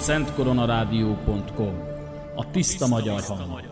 www.szentkoronarádió.com A tiszta magyar hang.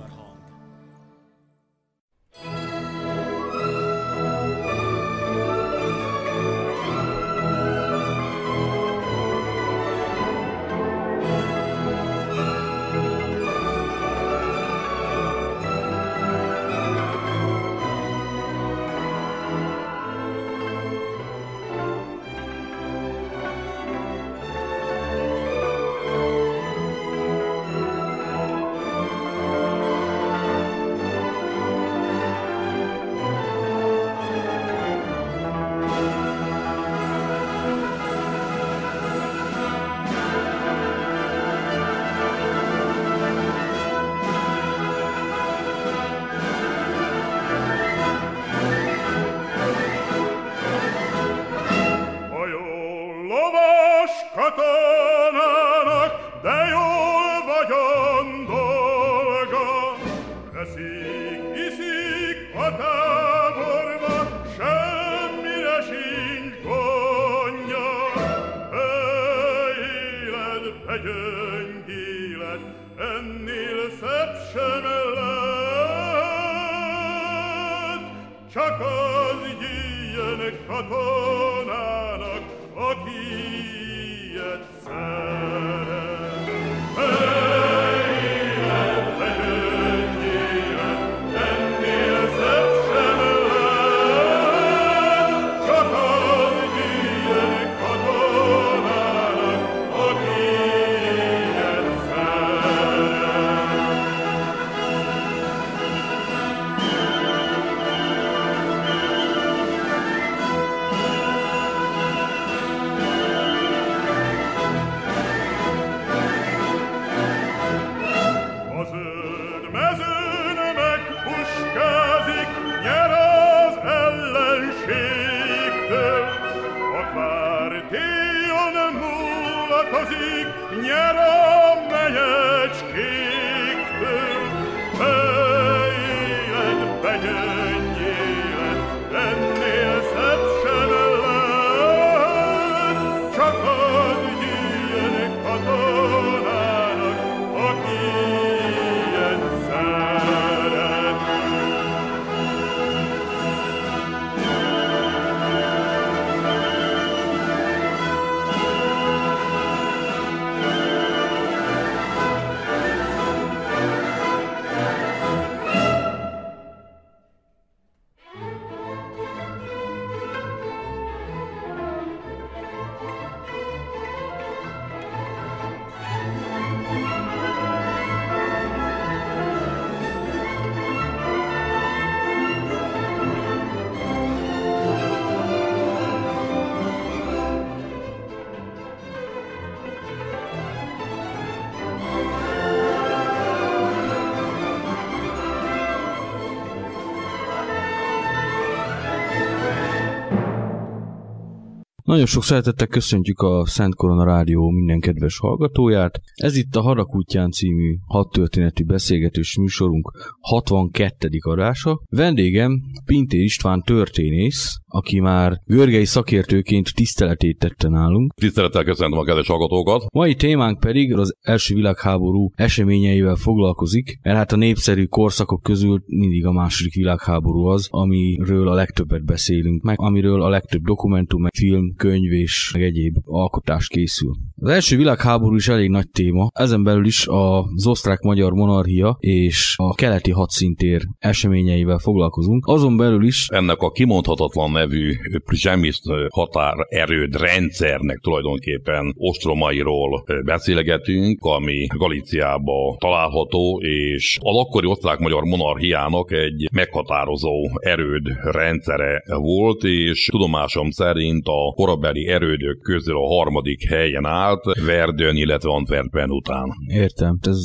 Nagyon sok szeretettel köszöntjük a Szent Korona Rádió minden kedves hallgatóját. Ez itt a Harakútján című hat történeti beszélgetős műsorunk 62. adása. Vendégem Pintér István történész, aki már görgei szakértőként tiszteletét tette nálunk. Tisztelettel köszöntöm a kedves hallgatókat. Mai témánk pedig az első világháború eseményeivel foglalkozik, mert hát a népszerű korszakok közül mindig a második világháború az, amiről a legtöbbet beszélünk meg, amiről a legtöbb dokumentum, meg film, könyv és egyéb alkotás készül. Az első világháború is elég nagy téma, ezen belül is az osztrák-magyar monarchia és a keleti hadszintér eseményeivel foglalkozunk. Azon belül is ennek a kimondhatatlan nevű zsemiszt határ erőd rendszernek tulajdonképpen ostromairól beszélgetünk, ami Galíciába található, és az akkori osztrák-magyar monarchiának egy meghatározó erőd rendszere volt, és tudomásom szerint a korabeli erődök közül a harmadik helyen állt, Verdön, illetve Antwerpen után. Értem, ez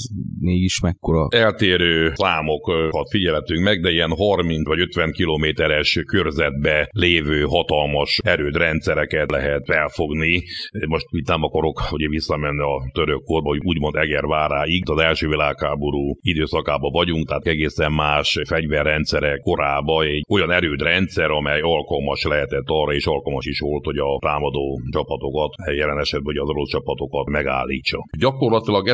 mégis mekkora? Eltérő számokat figyelhetünk meg, de ilyen 30 vagy 50 kilométeres körzetbe lévő hatalmas erődrendszereket lehet felfogni. Most itt nem akarok ugye visszamenni a török korba, hogy úgymond Egerváráig, az első világháború időszakában vagyunk, tehát egészen más fegyverrendszerek korába egy olyan erődrendszer, amely alkalmas lehetett arra, és alkalmas is volt, hogy a támadó csapatokat jelen esetben hogy az orosz csapatokat megállítsa. Gyakorlatilag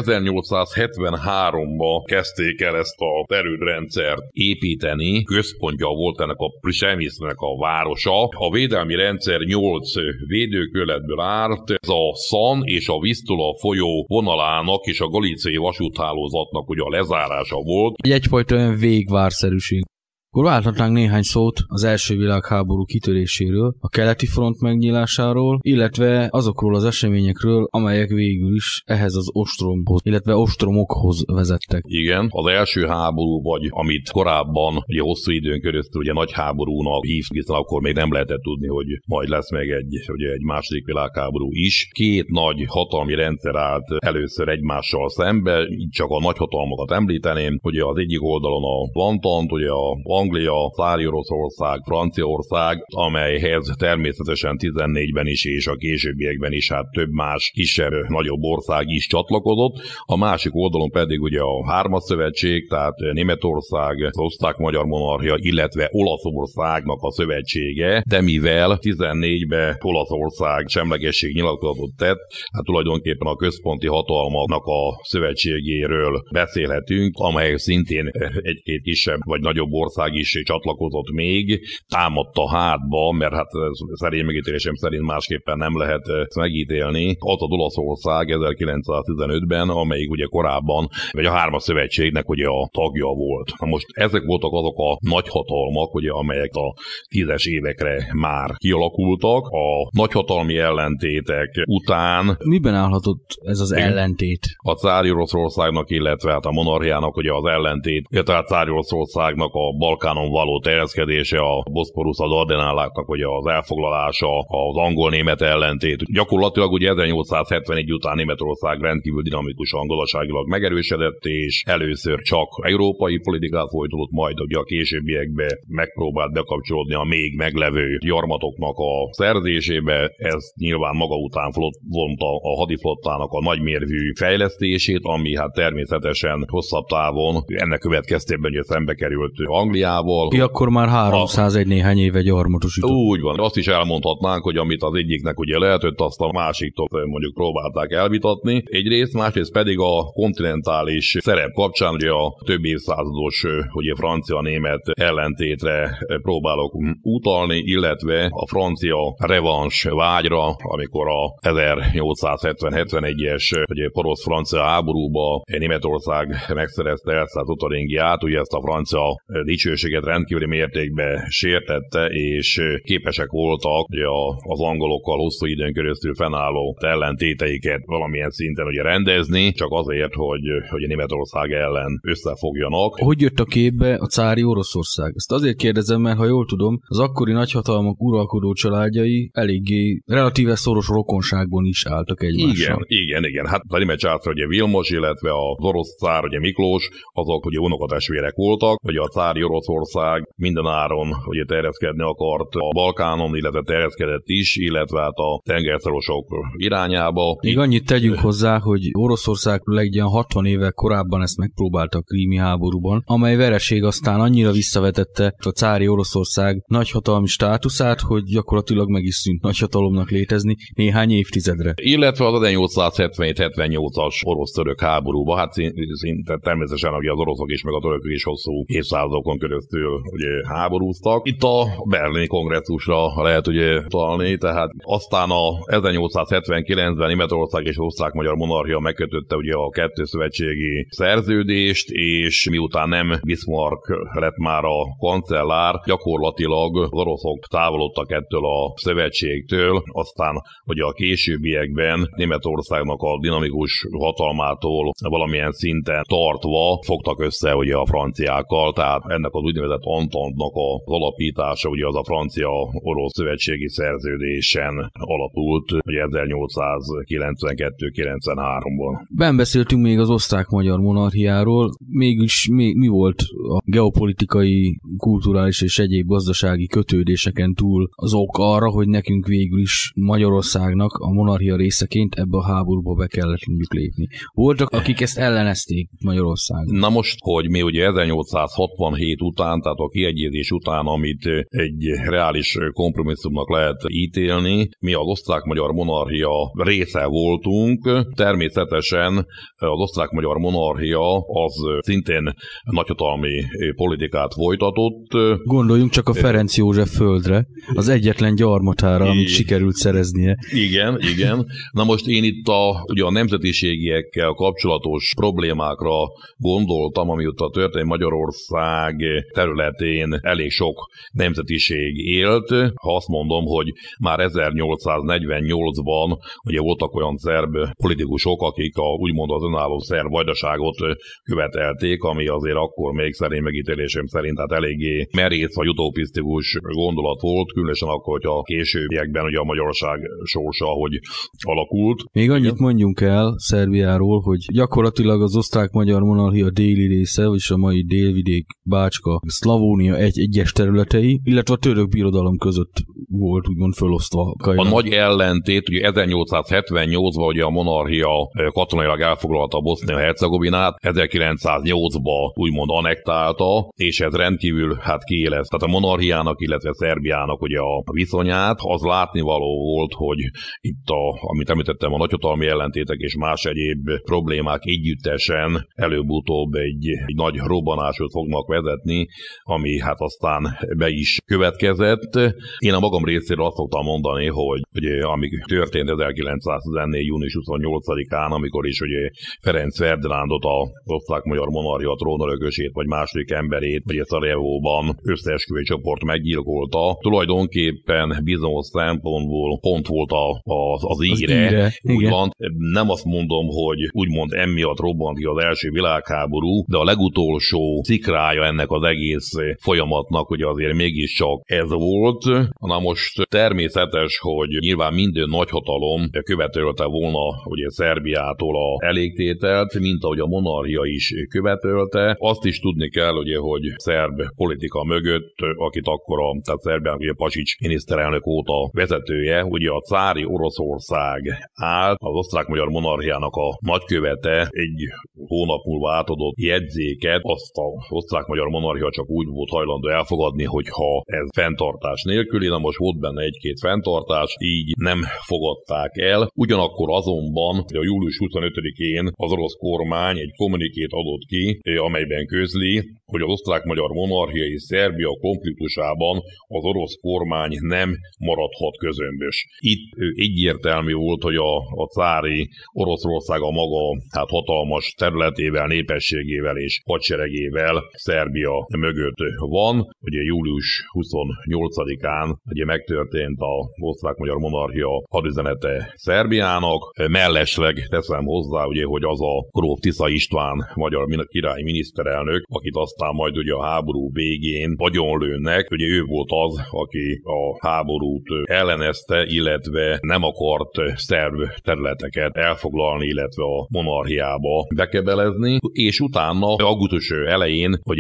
1873-ban kezdték el ezt a erődrendszert építeni, központja volt ennek a Prisemisnek a városa. A védelmi rendszer 8 védőköletből állt, ez a Szan és a Visztula folyó vonalának és a galíciai vasúthálózatnak ugye a lezárása volt. Egy egyfajta olyan végvárszerűség. Akkor válthatnánk néhány szót az első világháború kitöréséről, a keleti front megnyílásáról, illetve azokról az eseményekről, amelyek végül is ehhez az ostromhoz, illetve ostromokhoz vezettek. Igen, az első háború, vagy amit korábban ugye hosszú időn keresztül ugye nagy háborúnak hívtuk, hiszen akkor még nem lehetett tudni, hogy majd lesz meg egy, ugye egy második világháború is. Két nagy hatalmi rendszer állt először egymással szembe, így csak a nagyhatalmakat említeném, ugye az egyik oldalon a Vantant, ugye a Anglia, Szári Oroszország, Franciaország, amelyhez természetesen 14-ben is és a későbbiekben is hát több más kisebb, nagyobb ország is csatlakozott. A másik oldalon pedig ugye a Hármas Szövetség, tehát Németország, osztrák-magyar monarchia, illetve Olaszországnak a szövetsége, de mivel 14-ben Olaszország semlegesség nyilatkozatot tett, hát tulajdonképpen a központi hatalmaknak a szövetségéről beszélhetünk, amely szintén egy-két kisebb vagy nagyobb ország Magyarország is csatlakozott még, támadta hátba, mert hát szerint megítélésem szerint másképpen nem lehet ezt megítélni. Az a Olaszország 1915-ben, amelyik ugye korábban, vagy a Hármas Szövetségnek ugye a tagja volt. Na most ezek voltak azok a nagyhatalmak, ugye, amelyek a tízes évekre már kialakultak. A nagyhatalmi ellentétek után... Miben állhatott ez az ellentét? A cári Oroszországnak, illetve hát a monarchiának ugye az ellentét, illetve a cári Oroszországnak a bal Balkánon való terjeszkedése, a Boszporusz, az Ardenálláknak hogy az elfoglalása, az angol-német ellentét. Gyakorlatilag ugye 1871 után Németország rendkívül dinamikusan gazdaságilag megerősödött, és először csak európai politikát folytatott, majd ugye a későbbiekben megpróbált bekapcsolódni a még meglevő gyarmatoknak a szerzésébe. Ez nyilván maga után flott, vonta a hadiflottának a nagymérvű fejlesztését, ami hát természetesen hosszabb távon ennek következtében ugye szembe került Angliá Angliával. Ki akkor már 301 a... néhány éve gyarmatosított. Úgy van. Azt is elmondhatnánk, hogy amit az egyiknek ugye lehetett, azt a másiktól mondjuk próbálták elvitatni. Egyrészt, másrészt pedig a kontinentális szerep kapcsán ugye a több évszázados ugye francia-német ellentétre próbálok utalni, illetve a francia revans vágyra, amikor a 1870-71-es ugye porosz-francia háborúba Németország megszerezte Elszát Otaringiát, ugye ezt a francia dicső minőséget rendkívüli mértékben sértette, és képesek voltak ugye az angolokkal hosszú időn keresztül fennálló ellentéteiket valamilyen szinten ugye rendezni, csak azért, hogy, hogy a Németország ellen összefogjanak. Hogy jött a képbe a cári Oroszország? Ezt azért kérdezem, mert ha jól tudom, az akkori nagyhatalmak uralkodó családjai eléggé relatíve szoros rokonságban is álltak egymással. Igen, igen, igen. Hát a német császár ugye Vilmos, illetve az orosz cár ugye Miklós, azok ugye unokatestvérek voltak, ugye a cári orosz Oroszország minden áron ugye terjeszkedni akart a Balkánon, illetve terjeszkedett is, illetve hát a tengerszorosok irányába. Még annyit tegyünk hozzá, hogy Oroszország legyen 60 évvel korábban ezt megpróbálta a krími háborúban, amely vereség aztán annyira visszavetette a cári Oroszország nagyhatalmi státuszát, hogy gyakorlatilag meg is szűnt nagyhatalomnak létezni néhány évtizedre. Illetve az 1877-78-as orosz-török háborúban, hát szinte természetesen ugye az oroszok is, meg a törökök is hosszú évszázadokon keresztül ugye háborúztak. Itt a berlini kongresszusra lehet ugye találni, tehát aztán a 1879-ben Németország és Osztrák-Magyar Monarchia megkötötte ugye a kettő szövetségi szerződést, és miután nem Bismarck lett már a kancellár, gyakorlatilag az oroszok távolodtak ettől a szövetségtől, aztán ugye a későbbiekben Németországnak a dinamikus hatalmától valamilyen szinten tartva fogtak össze ugye a franciákkal, tehát ennek az úgynevezett Antantnak az alapítása, ugye az a francia-orosz szövetségi szerződésen alapult, ugye 1892-93-ban. Ben beszéltünk még az osztrák-magyar monarchiáról, mégis mi, mi volt a geopolitikai, kulturális és egyéb gazdasági kötődéseken túl az ok arra, hogy nekünk végül is Magyarországnak a monarchia részeként ebbe a háborúba be kellett mondjuk lépni. Voltak, akik ezt ellenezték Magyarországon. Na most, hogy mi ugye 1867 után, tehát a kiegyezés után, amit egy reális kompromisszumnak lehet ítélni, mi az osztrák-magyar monarchia része voltunk. Természetesen az osztrák-magyar monarchia az szintén nagyhatalmi politikát folytatott. Gondoljunk csak a Ferenc József földre, az egyetlen gyarmatára, amit sikerült szereznie. Igen, igen. Na most én itt a, ugye a nemzetiségiekkel kapcsolatos problémákra gondoltam, amióta történt Magyarország területén elég sok nemzetiség élt. Ha azt mondom, hogy már 1848-ban ugye voltak olyan szerb politikusok, akik a, úgymond az önálló szerb vajdaságot követelték, ami azért akkor még szerint megítélésem szerint hát eléggé merész vagy utopisztikus gondolat volt, különösen akkor, hogy a későbbiekben ugye a Magyarország sorsa, hogy alakult. Még annyit mondjunk el Szerbiáról, hogy gyakorlatilag az osztrák-magyar monarchia déli része, és a mai délvidék, Bácska, Szlavónia egy egyes területei, illetve a török birodalom között volt úgymond fölosztva. Kajnak. A nagy ellentét, ugye 1878-ban ugye a monarchia katonailag elfoglalta a Bosznia-Hercegovinát, 1908-ban úgymond anektálta, és ez rendkívül hát kiélez. Tehát a monarchiának, illetve Szerbiának ugye a viszonyát, az látnivaló volt, hogy itt a, amit említettem, a nagyhatalmi ellentétek és más egyéb problémák együttesen előbb-utóbb egy, egy nagy robbanásot fognak vezetni, ami hát aztán be is következett. Én a magam részéről azt szoktam mondani, hogy ugye, amíg történt 1914. június 28-án, amikor is ugye Ferenc Ferdinándot a osztrák-magyar monarchia trónörökösét, vagy második emberét, vagy Szarajevóban összeesküvő csoport meggyilkolta. Tulajdonképpen bizonyos szempontból pont volt a, az, az íre. Az íre. Úgy Igen. van. Nem azt mondom, hogy úgymond emiatt robbant ki az első világháború, de a legutolsó cikrája ennek az egész folyamatnak, hogy azért mégiscsak ez volt. Na most természetes, hogy nyilván minden nagyhatalom követelte volna ugye Szerbiától a elégtételt, mint ahogy a monarchia is követelte. Azt is tudni kell, ugye, hogy szerb politika mögött, akit akkor a, tehát Szerbiának ugye Pasics miniszterelnök óta vezetője, ugye a cári Oroszország áll, az osztrák-magyar monarchiának a nagykövete egy hónap múlva átadott jegyzéket, azt a osztrák-magyar monarchia csak úgy volt hajlandó elfogadni, hogyha ez fenntartás nélküli, na most volt benne egy-két fenntartás, így nem fogadták el. Ugyanakkor azonban a július 25-én az orosz kormány egy kommunikét adott ki, amelyben közli, hogy az osztrák-magyar monarchia és Szerbia konfliktusában az orosz kormány nem maradhat közömbös. Itt egyértelmű volt, hogy a, a cári Oroszország a maga hát hatalmas területével, népességével és hadseregével Szerbia mögött van. Ugye július 28-án ugye megtörtént a osztrák-magyar monarchia hadüzenete Szerbiának. Mellesleg teszem hozzá, ugye, hogy az a Gróf Tisza István magyar király miniszterelnök, akit aztán majd ugye a háború végén vagyonlőnek, ugye ő volt az, aki a háborút ellenezte, illetve nem akart szerb területeket elfoglalni, illetve a monarchiába bekebelezni, és utána augusztus elején hogy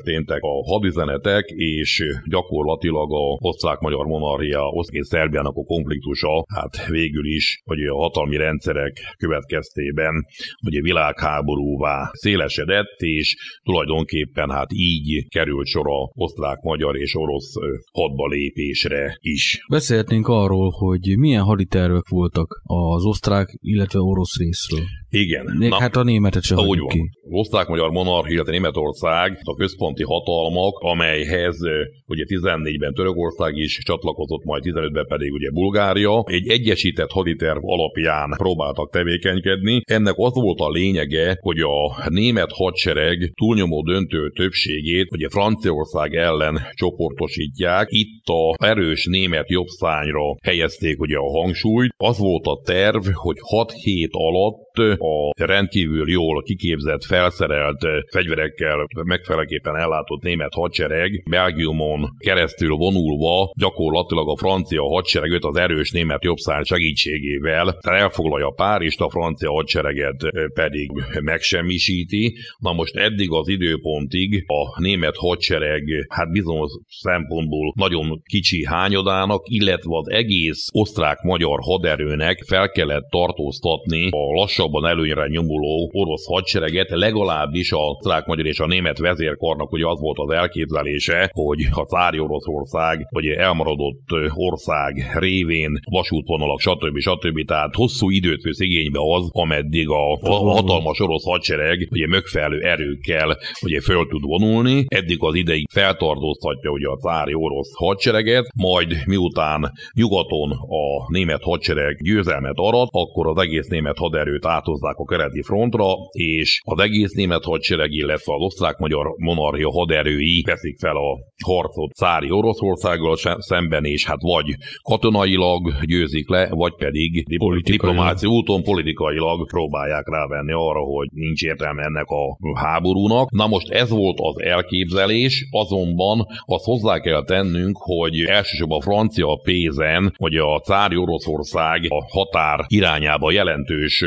megtörténtek a hadüzenetek, és gyakorlatilag a osztrák-magyar monarchia, osztrák Szerbiának a konfliktusa, hát végül is, hogy a hatalmi rendszerek következtében, hogy a világháborúvá szélesedett, és tulajdonképpen hát így került sor a osztrák-magyar és orosz hadba lépésre is. Beszélhetnénk arról, hogy milyen haditervek voltak az osztrák, illetve orosz részről. Igen. Né, Na, hát a németet sem úgy van. ki. Osztrák-magyar monarchia, illetve Németország a központi hatalmak, amelyhez ugye 14-ben Törökország is csatlakozott, majd 15-ben pedig ugye Bulgária. Egy egyesített haditerv alapján próbáltak tevékenykedni. Ennek az volt a lényege, hogy a német hadsereg túlnyomó döntő többségét ugye Franciaország ellen csoportosítják. Itt a erős német jobbszányra helyezték ugye a hangsúlyt. Az volt a terv, hogy 6 hét alatt a rendkívül jól kiképzett, felszerelt fegyverekkel megfelelőképpen ellátott német hadsereg Belgiumon keresztül vonulva gyakorlatilag a francia hadsereget az erős német jobbszár segítségével elfoglalja Párizst, a francia hadsereget pedig megsemmisíti. Na most eddig az időpontig a német hadsereg hát bizonyos szempontból nagyon kicsi hányadának, illetve az egész osztrák-magyar haderőnek fel kellett tartóztatni a lassabban előnyre nyomuló orosz hadsereget, legalábbis a osztrák, magyar és a német vezérkarnak ugye az volt az elképzelése, hogy a cári Oroszország, vagy elmaradott ország révén vasútvonalak, stb. stb. Tehát hosszú időt vesz igénybe az, ameddig a, a hatalmas orosz hadsereg ugye megfelelő erőkkel ugye föl tud vonulni. Eddig az ideig feltartóztatja ugye a cári orosz hadsereget, majd miután nyugaton a német hadsereg győzelmet arat, akkor az egész német haderőt átozzák a keleti frontra, és az egész német hadsereg, illetve az osztrák-magyar monarchia haderői veszik fel a harcot szári Oroszországgal szemben, és hát vagy katonailag győzik le, vagy pedig diplomácia úton politikailag próbálják rávenni arra, hogy nincs értelme ennek a háborúnak. Na most ez volt az elképzelés, azonban azt hozzá kell tennünk, hogy elsősorban a francia pézen, hogy a cári Oroszország a határ irányába jelentős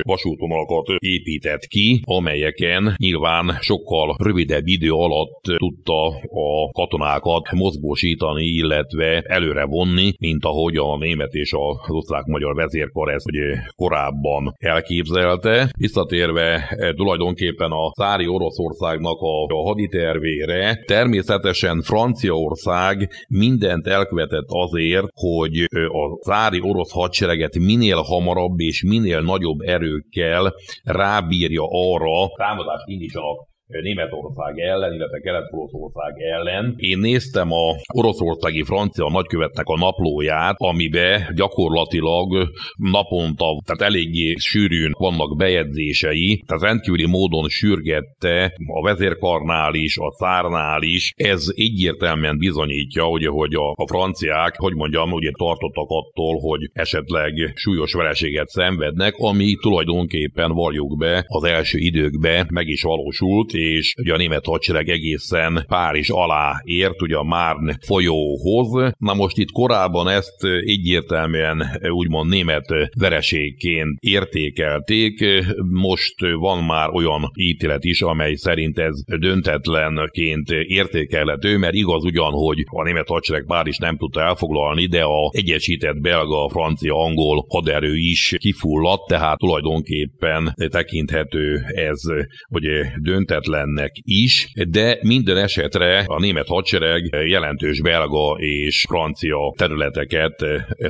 vasútvonalakat épített ki, amelyeken nyilván sokkal rövidebb idő alatt tudta a katonákat mozgósítani, illetve előre vonni, mint ahogy a német és az osztrák-magyar vezérkar ezt ugye korábban elképzelte. Visszatérve eh, tulajdonképpen a szári Oroszországnak a, a haditervére, természetesen Franciaország mindent elkövetett azért, hogy eh, a szári orosz hadsereget minél hamarabb és minél nagyobb erőkkel rábírja arra, támadást indítsanak Németország ellen, illetve Kelet-Oroszország ellen. Én néztem a oroszországi francia nagykövetnek a naplóját, amibe gyakorlatilag naponta, tehát eléggé sűrűn vannak bejegyzései, tehát rendkívüli módon sürgette a vezérkarnál is, a cárnál is. Ez egyértelműen bizonyítja, ugye, hogy a, a franciák, hogy mondjam, ugye tartottak attól, hogy esetleg súlyos vereséget szenvednek, ami tulajdonképpen valljuk be az első időkben meg is valósult, és ugye a német hadsereg egészen Párizs alá ért, ugye a Márn folyóhoz. Na most itt korábban ezt egyértelműen úgymond német vereségként értékelték, most van már olyan ítélet is, amely szerint ez döntetlenként értékelhető, mert igaz ugyan, hogy a német hadsereg Párizs nem tudta elfoglalni, de a egyesített belga, francia, angol haderő is kifulladt, tehát tulajdonképpen tekinthető ez, hogy döntetlen függetlennek is, de minden esetre a német hadsereg jelentős belga és francia területeket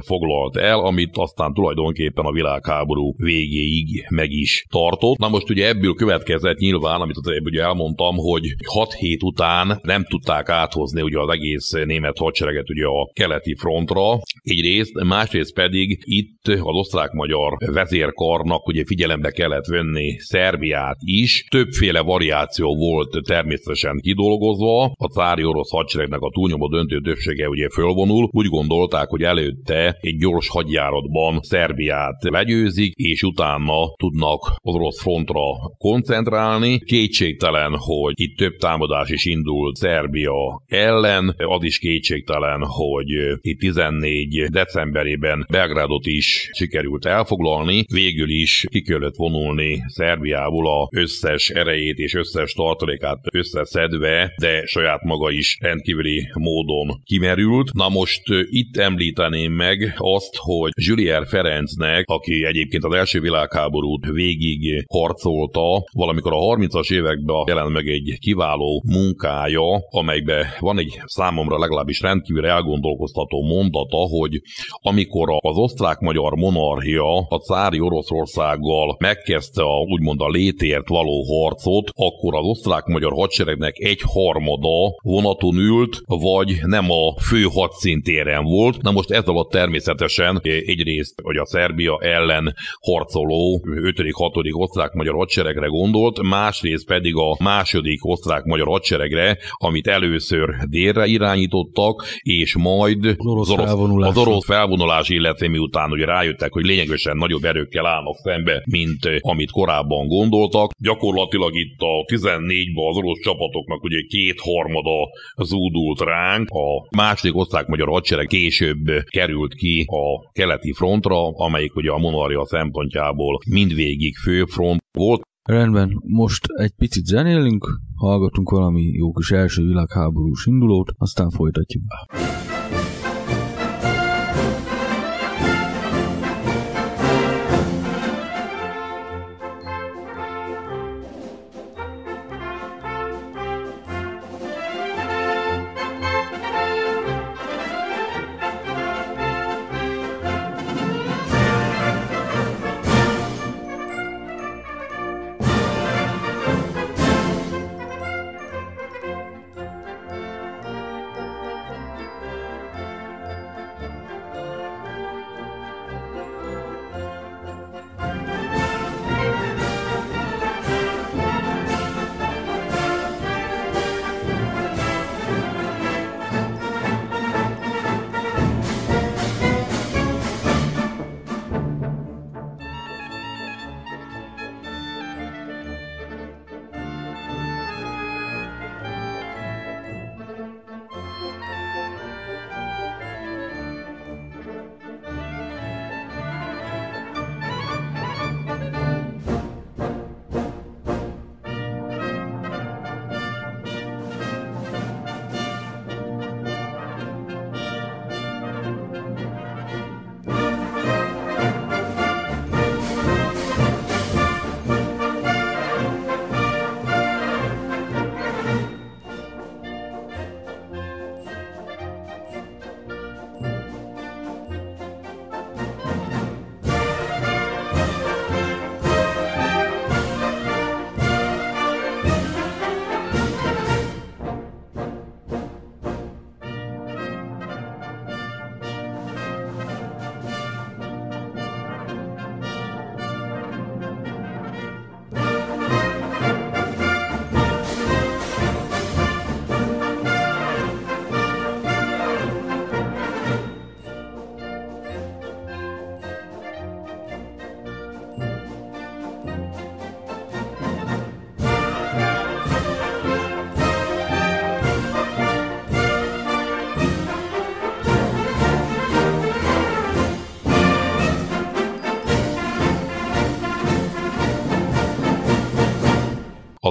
foglalt el, amit aztán tulajdonképpen a világháború végéig meg is tartott. Na most ugye ebből következett nyilván, amit az ugye elmondtam, hogy 6 hét után nem tudták áthozni ugye az egész német hadsereget ugye a keleti frontra, egyrészt, másrészt pedig itt az osztrák-magyar vezérkarnak ugye figyelembe kellett venni Szerbiát is, többféle variáció operáció volt természetesen kidolgozva, a cári orosz hadseregnek a túlnyomó döntő többsége ugye fölvonul, úgy gondolták, hogy előtte egy gyors hadjáratban Szerbiát legyőzik, és utána tudnak az orosz frontra koncentrálni. Kétségtelen, hogy itt több támadás is indult Szerbia ellen, az is kétségtelen, hogy itt 14 decemberében Belgrádot is sikerült elfoglalni, végül is ki kellett vonulni Szerbiából a összes erejét és összes összes tartalékát összeszedve, de saját maga is rendkívüli módon kimerült. Na most itt említeném meg azt, hogy Julier Ferencnek, aki egyébként az első világháborút végig harcolta, valamikor a 30-as években jelent meg egy kiváló munkája, amelyben van egy számomra legalábbis rendkívül elgondolkoztató mondata, hogy amikor az osztrák-magyar monarchia a cári Oroszországgal megkezdte a, úgymond a létért való harcot, akkor akkor az osztrák-magyar hadseregnek egy harmada vonaton ült, vagy nem a fő hadszintéren volt. Na most ez alatt természetesen egyrészt, hogy a Szerbia ellen harcoló 5.-6. osztrák-magyar hadseregre gondolt, másrészt pedig a második osztrák-magyar hadseregre, amit először délre irányítottak, és majd az orosz, felvonulás. az orosz felvonulás, illetve miután ugye rájöttek, hogy lényegesen nagyobb erőkkel állnak szembe, mint amit korábban gondoltak. Gyakorlatilag itt a 14-ben az orosz csapatoknak ugye kétharmada zúdult ránk, a második osztrák-magyar hadsereg később került ki a keleti frontra, amelyik ugye a monarchia szempontjából mindvégig főfront volt. Rendben, most egy picit zenélünk, hallgatunk valami jó kis első világháborús indulót, aztán folytatjuk.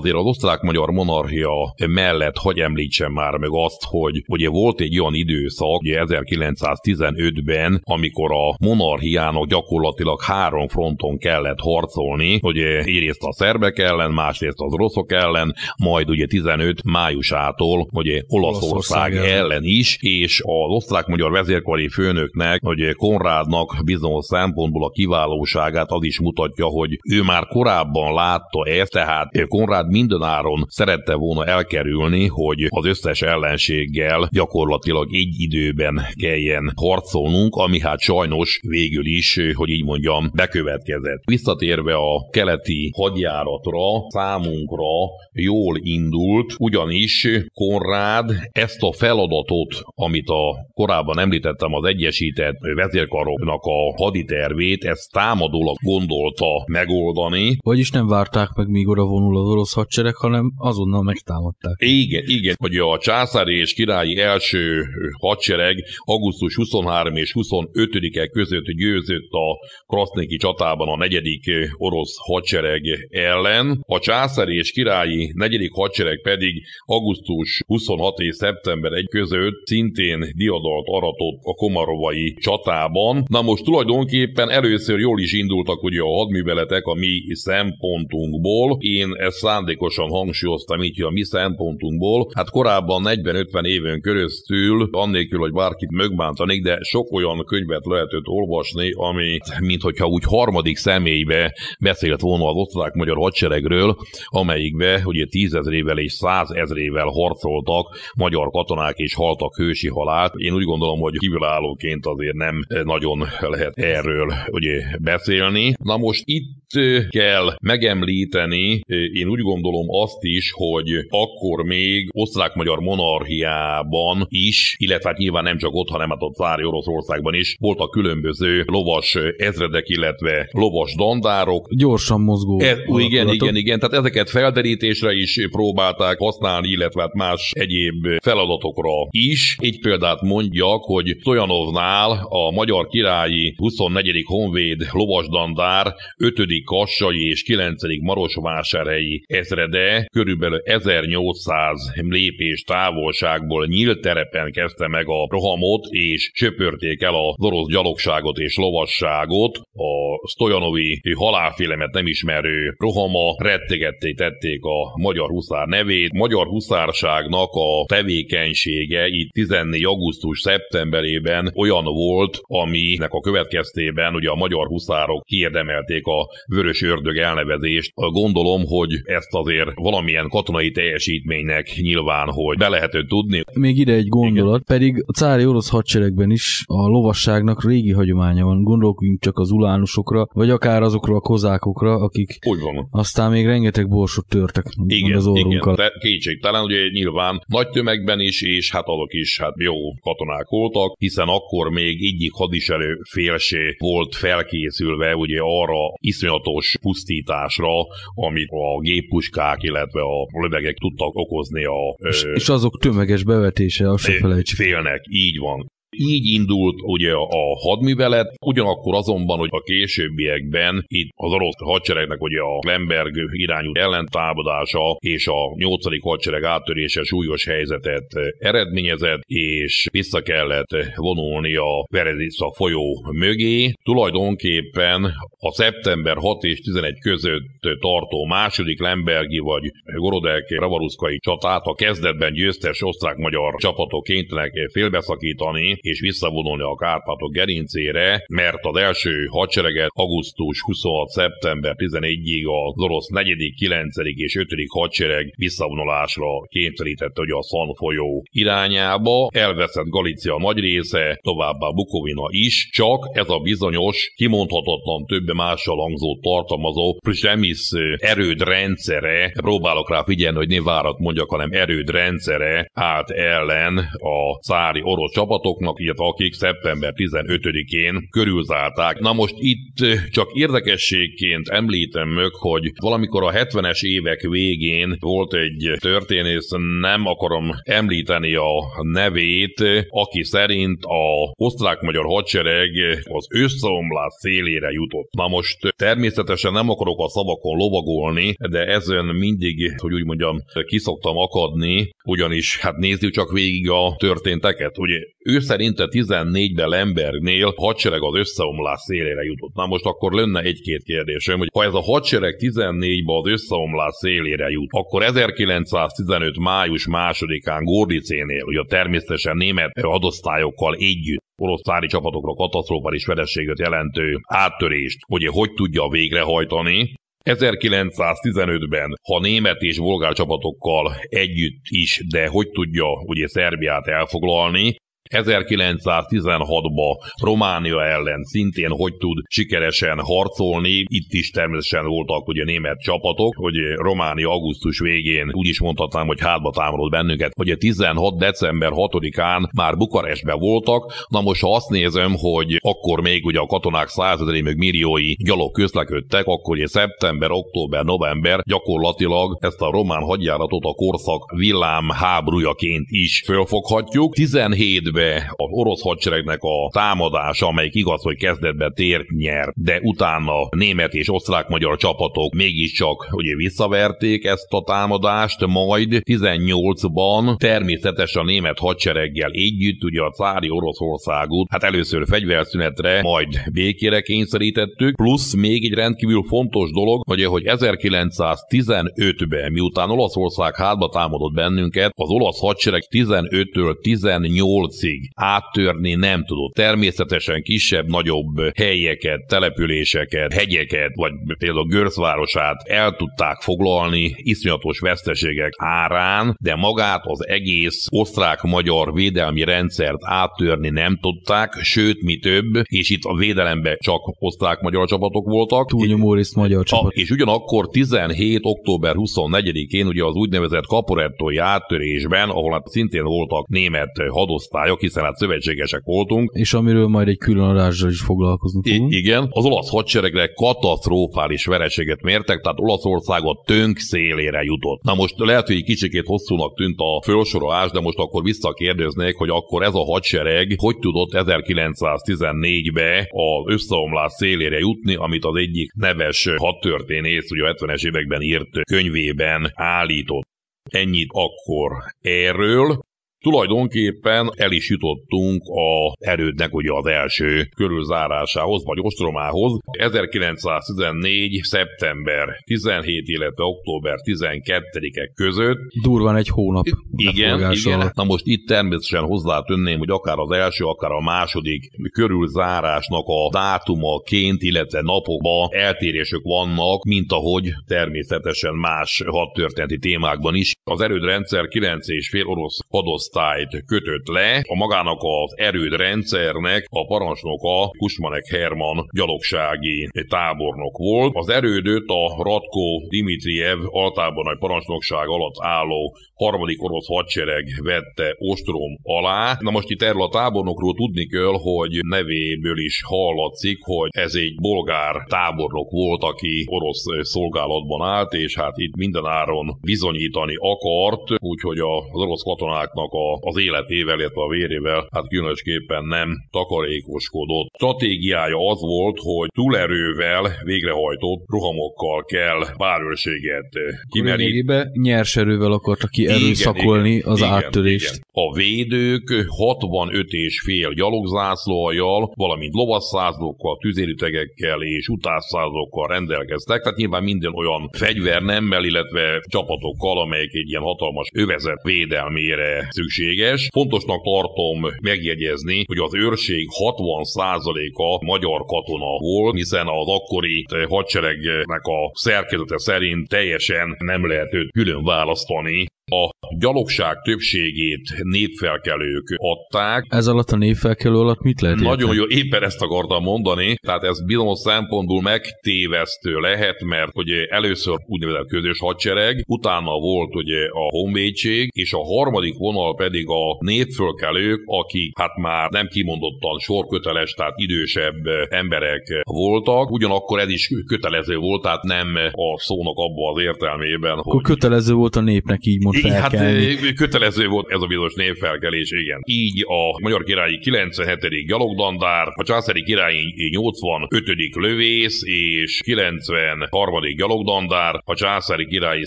Azért az osztrák-magyar monarchia mellett hogy említsem már meg azt, hogy ugye volt egy olyan időszak, ugye 1915-ben, amikor a monarchiának gyakorlatilag három fronton kellett harcolni, hogy egyrészt a szerbek ellen, másrészt az oroszok ellen, majd ugye 15 májusától ugye Olaszország, Olaszország ellen. is, és az osztrák-magyar vezérkari főnöknek, hogy Konrádnak bizonyos szempontból a kiválóságát az is mutatja, hogy ő már korábban látta ezt, tehát Konrád mindenáron szerette volna elkerülni, hogy az összes ellenséggel gyakorlatilag egy időben kelljen harcolnunk, ami hát sajnos végül is, hogy így mondjam, bekövetkezett. Visszatérve a keleti hadjáratra, számunkra jól indult, ugyanis Konrád ezt a feladatot, amit a korábban említettem az Egyesített Vezérkaroknak a haditervét, ezt támadólag gondolta megoldani. Vagyis nem várták meg, míg oda vonul az orosz hadsereg, hanem azonnal megtámadták. Igen, igen, hogy a császári és királyi első hadsereg augusztus 23 és 25-e között győzött a Kraszniki csatában a negyedik orosz hadsereg ellen. A császári és királyi negyedik hadsereg pedig augusztus 26 és szeptember 1 között szintén diadalt aratott a komarovai csatában. Na most tulajdonképpen először jól is indultak ugye a hadműveletek a mi szempontunkból. Én ezt szándékosan hangsúlyoztam így, hogy a mi szempontunkból. Hát korábban 40-50 éven keresztül, annélkül, hogy bárkit mögbántanék, de sok olyan könyvet lehetett olvasni, ami, mint hogyha úgy harmadik személybe beszélt volna az osztrák-magyar hadseregről, amelyikbe ugye tízezrével és százezrével harcoltak magyar katonák és haltak hősi halált. Én úgy gondolom, hogy kívülállóként azért nem nagyon lehet erről ugye beszélni. Na most itt kell megemlíteni, én úgy gondolom azt is, hogy akkor még osztrák-magyar monarchiában is, illetve hát nyilván nem csak ott, hanem hát a cári Oroszországban is voltak különböző lovas ezredek, illetve lovas dandárok. Gyorsan mozgó. Ez, igen, igen, igen, tehát ezeket felderítésre is próbálták használni, illetve hát más egyéb feladatokra is. Egy példát mondjak, hogy Stojanovnál a magyar királyi 24. honvéd lovasdandár 5. kassai és 9. marosvásárhelyi ezrede körülbelül 1800 lépés távolságból nyílt terepen kezdte meg a rohamot, és söpörték el az orosz gyalogságot és lovasságot. A Stojanovi halálfélemet nem ismerő rohama rettegetté tették a magyar huszár nevét. Magyar huszárságnak a tevékenysége itt 14. augusztus szeptemberében olyan volt, aminek a következtében ugye a magyar huszárok kiérdemelték a vörös ördög elnevezést. Gondolom, hogy ezt azért valamilyen katonai teljesítménynek nyilván, hogy be lehetett tudni. Még ide egy gondolat, Igen. pedig a cári orosz hadseregben is a lovasságnak régi hagyománya van. Gondoljunk csak az ulánusokra, vagy akár azokra a kozákokra, akik Úgy van. aztán még rengeteg borsot törtek igen, az orrunkkal. Igen, kétségtelen, ugye nyilván nagy tömegben is, és hát azok is hát jó katonák voltak, hiszen akkor még egyik hadiserő félsé volt felkészülve ugye arra iszonyatos pusztításra, amit a géppuskák, illetve a lövegek tudtak okozni a... És, ö, és azok tömeges bevetése, azt se felejtsük. Félnek, így van. Így indult ugye a hadművelet, ugyanakkor azonban, hogy a későbbiekben itt az orosz hadseregnek ugye a Lemberg irányú ellentámadása és a 8. hadsereg áttörése súlyos helyzetet eredményezett, és vissza kellett vonulni a Veredisza folyó mögé. Tulajdonképpen a szeptember 6 és 11 között tartó második Lembergi vagy Gorodek Ravaruszkai csatát a kezdetben győztes osztrák-magyar csapatok kénytelenek félbeszakítani, és visszavonulni a Kárpátok gerincére, mert az első hadsereget augusztus 26. szeptember 11-ig az orosz 4., 9. és 5. hadsereg visszavonulásra kényszerítette, hogy a Szan folyó irányába. Elveszett Galícia nagy része, továbbá Bukovina is, csak ez a bizonyos, kimondhatatlan több mással hangzó tartalmazó Przemisz erőd rendszere, próbálok rá figyelni, hogy ne várat mondjak, hanem erőd rendszere állt ellen a cári orosz csapatoknak, vannak, illetve akik szeptember 15-én körülzárták. Na most itt csak érdekességként említem meg, hogy valamikor a 70-es évek végén volt egy történész, nem akarom említeni a nevét, aki szerint a osztrák-magyar hadsereg az összeomlás szélére jutott. Na most természetesen nem akarok a szavakon lovagolni, de ezen mindig, hogy úgy mondjam, kiszoktam akadni, ugyanis hát nézzük csak végig a történteket. Ugye ő szerinte 14-ben Lembergnél hadsereg az összeomlás szélére jutott. Na most akkor lenne egy-két kérdésem, hogy ha ez a hadsereg 14-ben az összeomlás szélére jut, akkor 1915. május másodikán Gordicénél, ugye természetesen német hadosztályokkal együtt orosz szári csapatokra katasztrofális verességet jelentő áttörést, ugye hogy tudja végrehajtani, 1915-ben, ha német és bolgár csapatokkal együtt is, de hogy tudja ugye Szerbiát elfoglalni, 1916-ban Románia ellen szintén hogy tud sikeresen harcolni, itt is természetesen voltak ugye német csapatok, hogy Románia augusztus végén úgy is mondhatnám, hogy hátba támadott bennünket, a 16. december 6-án már Bukarestben voltak, na most ha azt nézem, hogy akkor még ugye a katonák százezeri meg milliói gyalog közlekedtek, akkor ugye szeptember, október, november gyakorlatilag ezt a román hadjáratot a korszak villám háborújaként is fölfoghatjuk. 17-ben be az orosz hadseregnek a támadása, amelyik igaz, hogy kezdetben tért nyer, de utána német és osztrák-magyar csapatok mégiscsak ugye visszaverték ezt a támadást, majd 18-ban természetesen a német hadsereggel együtt ugye a cári Oroszországot, hát először fegyverszünetre, majd békére kényszerítettük, plusz még egy rendkívül fontos dolog, hogy, hogy 1915-ben, miután Olaszország hátba támadott bennünket, az olasz hadsereg 15-től 18-ig még áttörni nem tudott. Természetesen kisebb-nagyobb helyeket, településeket, hegyeket, vagy például Görszvárosát el tudták foglalni iszonyatos veszteségek árán, de magát az egész osztrák-magyar védelmi rendszert áttörni nem tudták, sőt, mi több, és itt a védelemben csak osztrák-magyar csapatok voltak. Túlnyomó részt magyar csapat. A, és ugyanakkor 17. október 24-én ugye az úgynevezett kaporettói áttörésben, ahol hát szintén voltak német hadosztályok, hiszen hát szövetségesek voltunk. És amiről majd egy külön adással is foglalkozunk I- igen, az olasz hadseregre katasztrofális vereséget mértek, tehát Olaszország a tönk szélére jutott. Na most lehet, hogy egy kicsikét hosszúnak tűnt a felsorolás, de most akkor visszakérdeznék, hogy akkor ez a hadsereg hogy tudott 1914-be az összeomlás szélére jutni, amit az egyik neves hadtörténész, ugye a 70-es években írt könyvében állított. Ennyit akkor erről. Tulajdonképpen el is jutottunk a erődnek ugye az első körülzárásához, vagy ostromához. 1914. szeptember 17, illetve október 12-e között. Durván egy hónap. Igen, igen. Na most itt természetesen hozzátönném, hogy akár az első, akár a második körülzárásnak a dátumaként, illetve napokban eltérések vannak, mint ahogy természetesen más hadtörténeti témákban is. Az erődrendszer 9,5 orosz hadosz osztályt kötött le, a magának az erődrendszernek a parancsnoka Kusmanek Herman gyalogsági tábornok volt. Az erődöt a Ratko Dimitriev altábornai parancsnokság alatt álló harmadik orosz hadsereg vette ostrom alá. Na most itt erről a tábornokról tudni kell, hogy nevéből is hallatszik, hogy ez egy bolgár tábornok volt, aki orosz szolgálatban állt, és hát itt mindenáron bizonyítani akart, úgyhogy az orosz katonáknak a az életével, illetve a vérével hát különösképpen nem takarékoskodott. Stratégiája az volt, hogy túlerővel végrehajtott rohamokkal kell párőrséget kimeríteni. nyers erővel akarta ki erőszakolni az igen, áttörést. Igen. A védők 65 és fél gyalogzászlóajjal, valamint lovasszázlókkal, tüzérütegekkel és utásszázlókkal rendelkeztek, tehát nyilván minden olyan fegyvernemmel, illetve csapatokkal, amelyek egy ilyen hatalmas övezet védelmére szükség szükséges. Fontosnak tartom megjegyezni, hogy az őrség 60%-a magyar katona volt, hiszen az akkori hadseregnek a szerkezete szerint teljesen nem lehet őt külön választani A gyalogság többségét népfelkelők adták. Ez alatt a népfelkelő alatt mit lehet Nagyon jó, éppen ezt akartam mondani, tehát ez bizonyos szempontból megtévesztő lehet, mert ugye először úgynevezett közös hadsereg, utána volt ugye a honvédség, és a harmadik vonal pedig a népfölkelők, akik hát már nem kimondottan sorköteles, tehát idősebb emberek voltak, ugyanakkor ez is kötelező volt, tehát nem a szónak abban az értelmében, Akkor hogy... kötelező volt a népnek így most Hát kötelező volt ez a bizonyos névfelkelés, igen. Így a Magyar Királyi 97. gyalogdandár, a Császári Királyi 85. lövész és 93. gyalogdandár, a Császári Királyi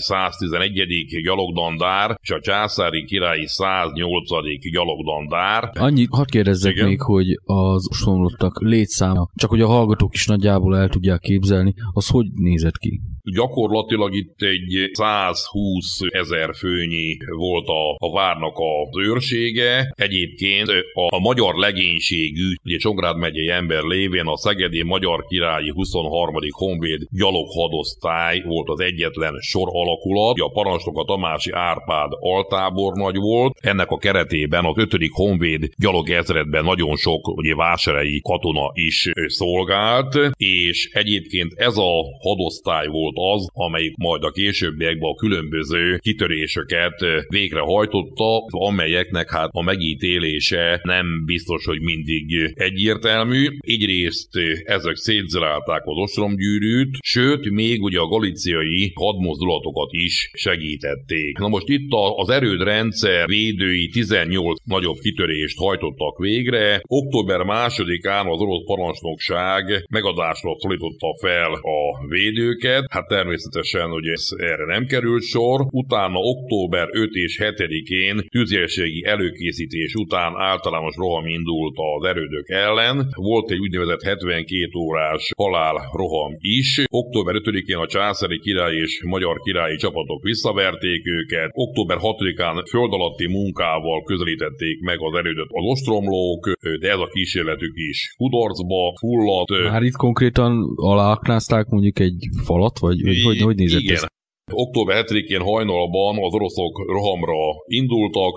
111. gyalogdandár és a Császári Királyi 108. gyalogdandár. Annyi, hadd kérdezzek igen. még, hogy az osonlottak létszáma, csak hogy a hallgatók is nagyjából el tudják képzelni, az hogy nézett ki? Gyakorlatilag itt egy 120 ezer főnyi volt a, a várnak az őrsége. Egyébként a, a magyar legénységű, ugye Csongrád megyei ember lévén a Szegedi Magyar Királyi 23. Honvéd gyaloghadosztály volt az egyetlen sor alakulat. A parancsnok a Tamási Árpád altábornagy volt. Ennek a keretében az 5. Honvéd gyalogezredben nagyon sok ugye vásárhelyi katona is szolgált, és egyébként ez a hadosztály volt az, amelyik majd a későbbiekben a különböző kitöréseket végrehajtotta, amelyeknek hát a megítélése nem biztos, hogy mindig egyértelmű. Egyrészt ezek szétzilálták az ostromgyűrűt, sőt, még ugye a galiciai hadmozdulatokat is segítették. Na most itt az erődrendszer védői 18 nagyobb kitörést hajtottak végre. Október másodikán az orosz parancsnokság megadásra szólította fel a védőket. Hát Hát természetesen ugye erre nem került sor. Utána október 5 és 7-én tűzjelségi előkészítés után általános roham indult az erődök ellen. Volt egy úgynevezett 72 órás halál roham is. Október 5-én a császári király és magyar királyi csapatok visszaverték őket. Október 6-án föld alatti munkával közelítették meg az erődöt az ostromlók, de ez a kísérletük is kudarcba fulladt. Már itt konkrétan aláaknázták mondjuk egy falat, vagy vagy, hogy, hogy, hogy nézett Igen. ez? Október 7-én hajnalban az oroszok rohamra indultak,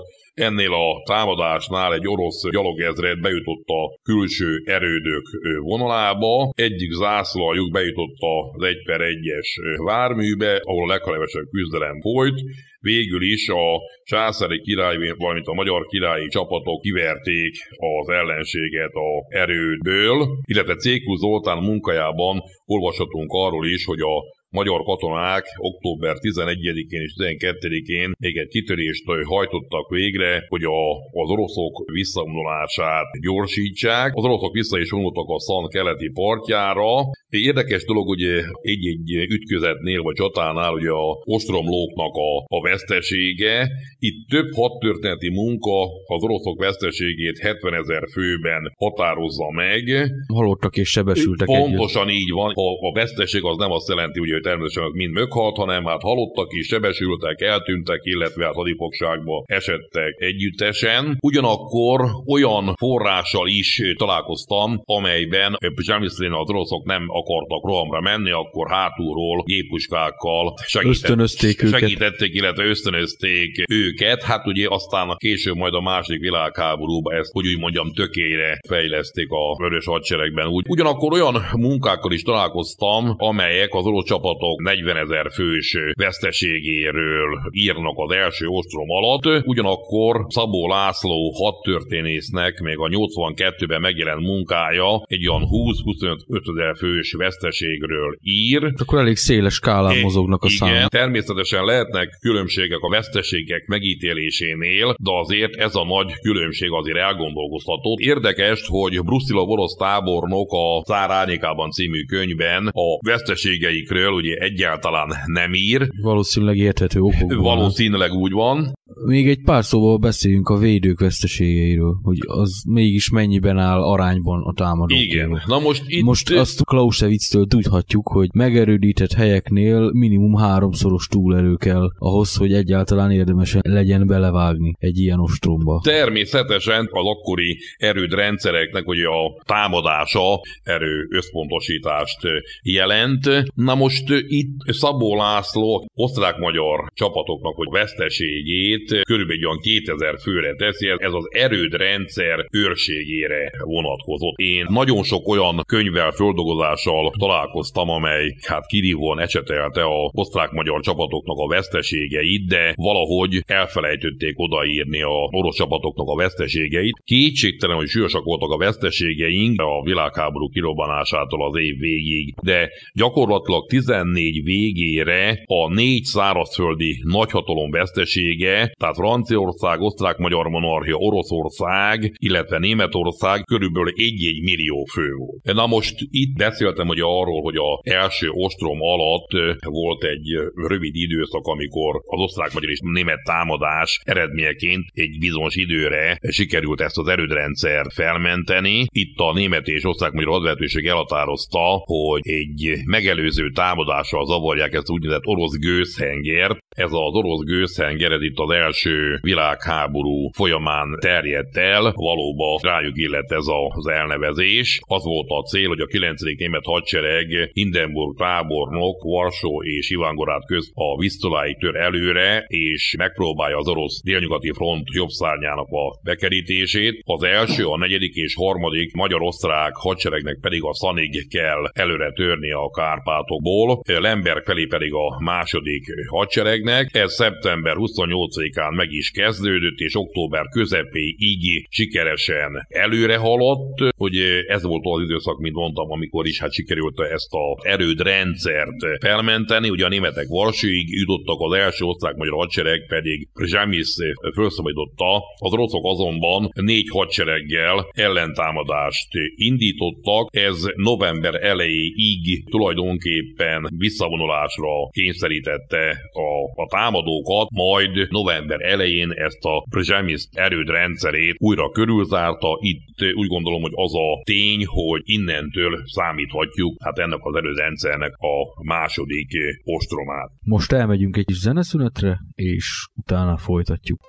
Ennél a támadásnál egy orosz gyalogezred bejutott a külső erődök vonalába, egyik zászlajuk bejutott az 1 per 1-es várműbe, ahol a leghalevesebb küzdelem folyt, végül is a császári király, valamint a magyar királyi csapatok kiverték az ellenséget a erődből, illetve Cékú Zoltán munkájában olvashatunk arról is, hogy a magyar katonák október 11-én és 12-én még egy kitörést hajtottak végre, hogy a, az oroszok visszavonulását gyorsítsák. Az oroszok vissza is vonultak a Szan keleti partjára. Érdekes dolog, hogy egy-egy ütközetnél vagy csatánál ugye a ostromlóknak a, a vesztesége. Itt több hadtörténeti munka az oroszok veszteségét 70 ezer főben határozza meg. Halottak és sebesültek Pontosan együtt. így van. A, a veszteség az nem azt jelenti, hogy természetesen mind meghalt, hanem hát halottak is, sebesültek, eltűntek, illetve hát hadifogságba esettek együttesen. Ugyanakkor olyan forrással is találkoztam, amelyben Zsamiszlén az oroszok nem akartak rohamra menni, akkor hátulról gépuskákkal segítették, segítették, illetve ösztönözték őket. Hát ugye aztán később majd a második világháborúban ezt, hogy úgy mondjam, tökére fejleszték a vörös hadseregben. Úgy, ugyanakkor olyan munkákkal is találkoztam, amelyek az orosz csapat csapatok 40 ezer fős veszteségéről írnak az első ostrom alatt, ugyanakkor Szabó László hadtörténésznek még a 82-ben megjelent munkája egy olyan 20-25 ezer fős veszteségről ír. Akkor elég széles skálán é, mozognak a igen, számok. természetesen lehetnek különbségek a veszteségek megítélésénél, de azért ez a nagy különbség azért elgondolkoztató. Érdekes, hogy Bruszila orosz tábornok a Cár Árnyékában című könyvben a veszteségeikről ugye egyáltalán nem ír. Valószínűleg érthető okokból. Valószínűleg úgy van. még egy pár szóval beszéljünk a védők veszteségeiről, hogy az mégis mennyiben áll arányban a támadó. Igen. Na most itt... Most azt Clausewitz-től tudhatjuk, hogy megerődített helyeknél minimum háromszoros túlerő kell ahhoz, hogy egyáltalán érdemes legyen belevágni egy ilyen ostromba. Természetesen az akkori erődrendszereknek hogy a támadása erő összpontosítást jelent. Na most itt Szabó László osztrák-magyar csapatoknak, hogy veszteségét körülbelül olyan 2000 főre teszi, ez az erődrendszer őrségére vonatkozott. Én nagyon sok olyan könyvvel, földolgozással találkoztam, amely hát kirívóan ecsetelte a osztrák-magyar csapatoknak a veszteségeit, de valahogy elfelejtették odaírni a orosz csapatoknak a veszteségeit. Kétségtelen, hogy súlyosak voltak a veszteségeink a világháború kirobbanásától az év végig, de gyakorlatilag 14 végére a négy szárazföldi nagyhatalom vesztesége, tehát Franciaország, Osztrák-Magyar Monarchia, Oroszország, illetve Németország körülbelül egy-egy millió fő volt. Na most itt beszéltem hogy arról, hogy a első ostrom alatt volt egy rövid időszak, amikor az osztrák-magyar és német támadás eredményeként egy bizonyos időre sikerült ezt az erődrendszer felmenteni. Itt a német és osztrák-magyar hadvezetőség elhatározta, hogy egy megelőző támadással zavarják ezt úgynevezett orosz gőzhengert, ez az orosz gőzhenger, ez itt az első világháború folyamán terjedt el, valóban rájuk illet ez az elnevezés. Az volt a cél, hogy a 9. német hadsereg Hindenburg tábornok, Varsó és Ivangorát köz a Visztoláig tör előre, és megpróbálja az orosz délnyugati front jobb szárnyának a bekerítését. Az első, a negyedik és harmadik magyar-osztrák hadseregnek pedig a Szanig kell előre törni a Kárpátokból, Lemberg felé pedig a második hadseregnek. Ez szeptember 28-án meg is kezdődött, és október közepéig sikeresen előre haladt, hogy ez volt az időszak, mint mondtam, amikor is hát sikerült ezt az erődrendszert felmenteni. Ugye a németek Varsóig jutottak, az első osztrák-magyar hadsereg pedig Zsemis felszabadította. Az oroszok azonban négy hadsereggel ellentámadást indítottak. Ez november elejéig tulajdonképpen visszavonulásra kényszerítette a a támadókat, majd november elején ezt a Przemysl erődrendszerét újra körülzárta. Itt úgy gondolom, hogy az a tény, hogy innentől számíthatjuk hát ennek az erődrendszernek a második ostromát. Most elmegyünk egy kis zeneszünetre, és utána folytatjuk.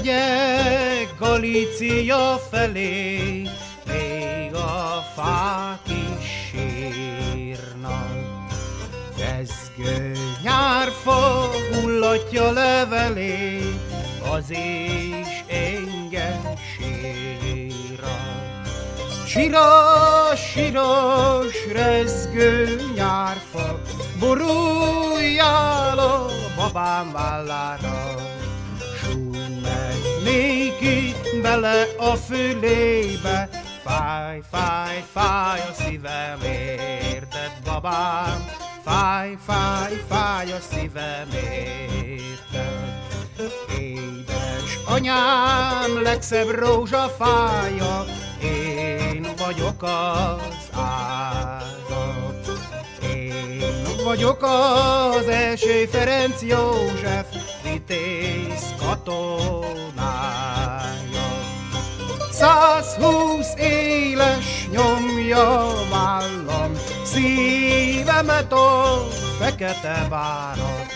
Megyek Galícia felé, még a fák is sírnak. Rezgő nyárfa hullatja levelé, az is engem síra. Siras, siras, rezgő nyárfa, boruljál a babám vállára néki bele a fülébe, fáj, fáj, fáj a szívem, érted babám, fáj, fáj, fáj a szívem, érted. Édes anyám, legszebb rózsafája, én vagyok az ága. Én vagyok az első Ferenc József, vitéz katonája. húsz éles nyomja vállam, szívemet a fekete várat.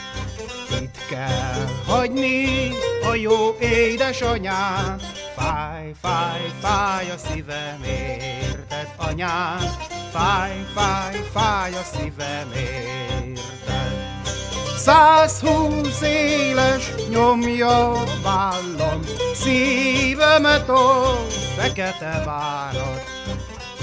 Itt kell hagyni a jó édesanyám, fáj, fáj, fáj a szívem, érted anyám, fáj, fáj, fáj a szívem, érted. Százhúsz éles nyomja vállam, szívemet a fekete várat.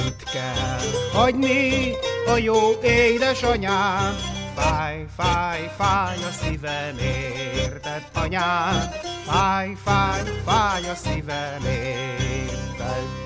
Itt kell hagyni a jó édesanyám, Fáj, fáj, fáj a szívem, érted, anyám? Fáj, fáj, fáj a szívem, érted?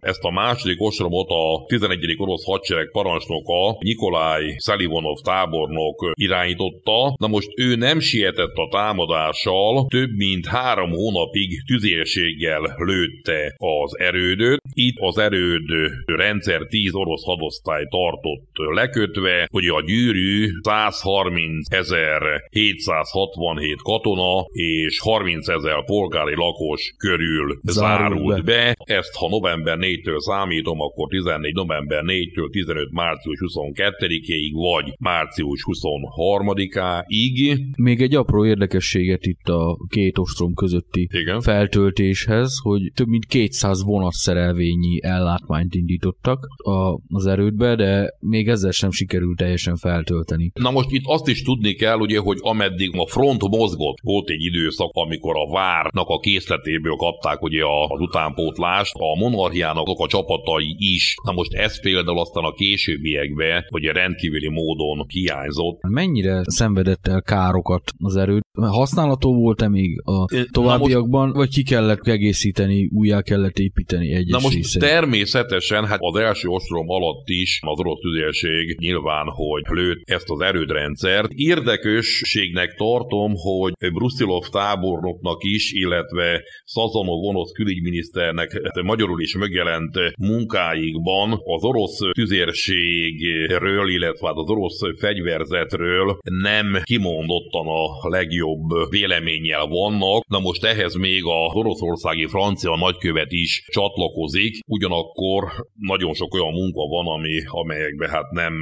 Ezt a második ostromot a 11. orosz hadsereg parancsnoka Nikolaj Szelivonov tábornok irányította. Na most ő nem sietett a támadással, több mint három hónapig tüzérséggel lőtte az erődöt. Itt az erőd rendszer 10 orosz hadosztály tartott lekötve, hogy a gyűrű 130.767 katona és 30 ezer polgári lakos körül zárult, be. Ezt ha november 4-től számítom, akkor 14 november 4-től 15 március 22-ig, vagy március 23-áig. Még egy apró érdekességet itt a két ostrom közötti Igen. feltöltéshez, hogy több mint 200 vonatszerelvényi ellátmányt indítottak a, az erődbe, de még ezzel sem sikerült teljesen feltölteni. Na most itt azt is tudni kell, ugye, hogy ameddig a front mozgott, volt egy időszak, amikor a várnak a készletéből kapták ugye az utánpótlást, a monarchiának azok a csapatai is. Na most ez például aztán a későbbiekben, hogy rendkívüli módon hiányzott. Mennyire szenvedett el károkat az erőt? Használható volt-e még a továbbiakban, most, vagy ki kellett egészíteni, újjá kellett építeni egyes Na most részeit? természetesen, hát az első ostrom alatt is az orosz tüzérség nyilván, hogy lőtt ezt az erődrendszert. Érdekességnek tartom, hogy Brusilov tábornoknak is, illetve Szazonov vonosz külügyminiszternek magyarul is megjelent megjelent munkáikban az orosz tüzérségről, illetve hát az orosz fegyverzetről nem kimondottan a legjobb véleménnyel vannak. Na most ehhez még az oroszországi francia nagykövet is csatlakozik, ugyanakkor nagyon sok olyan munka van, ami, amelyekben hát nem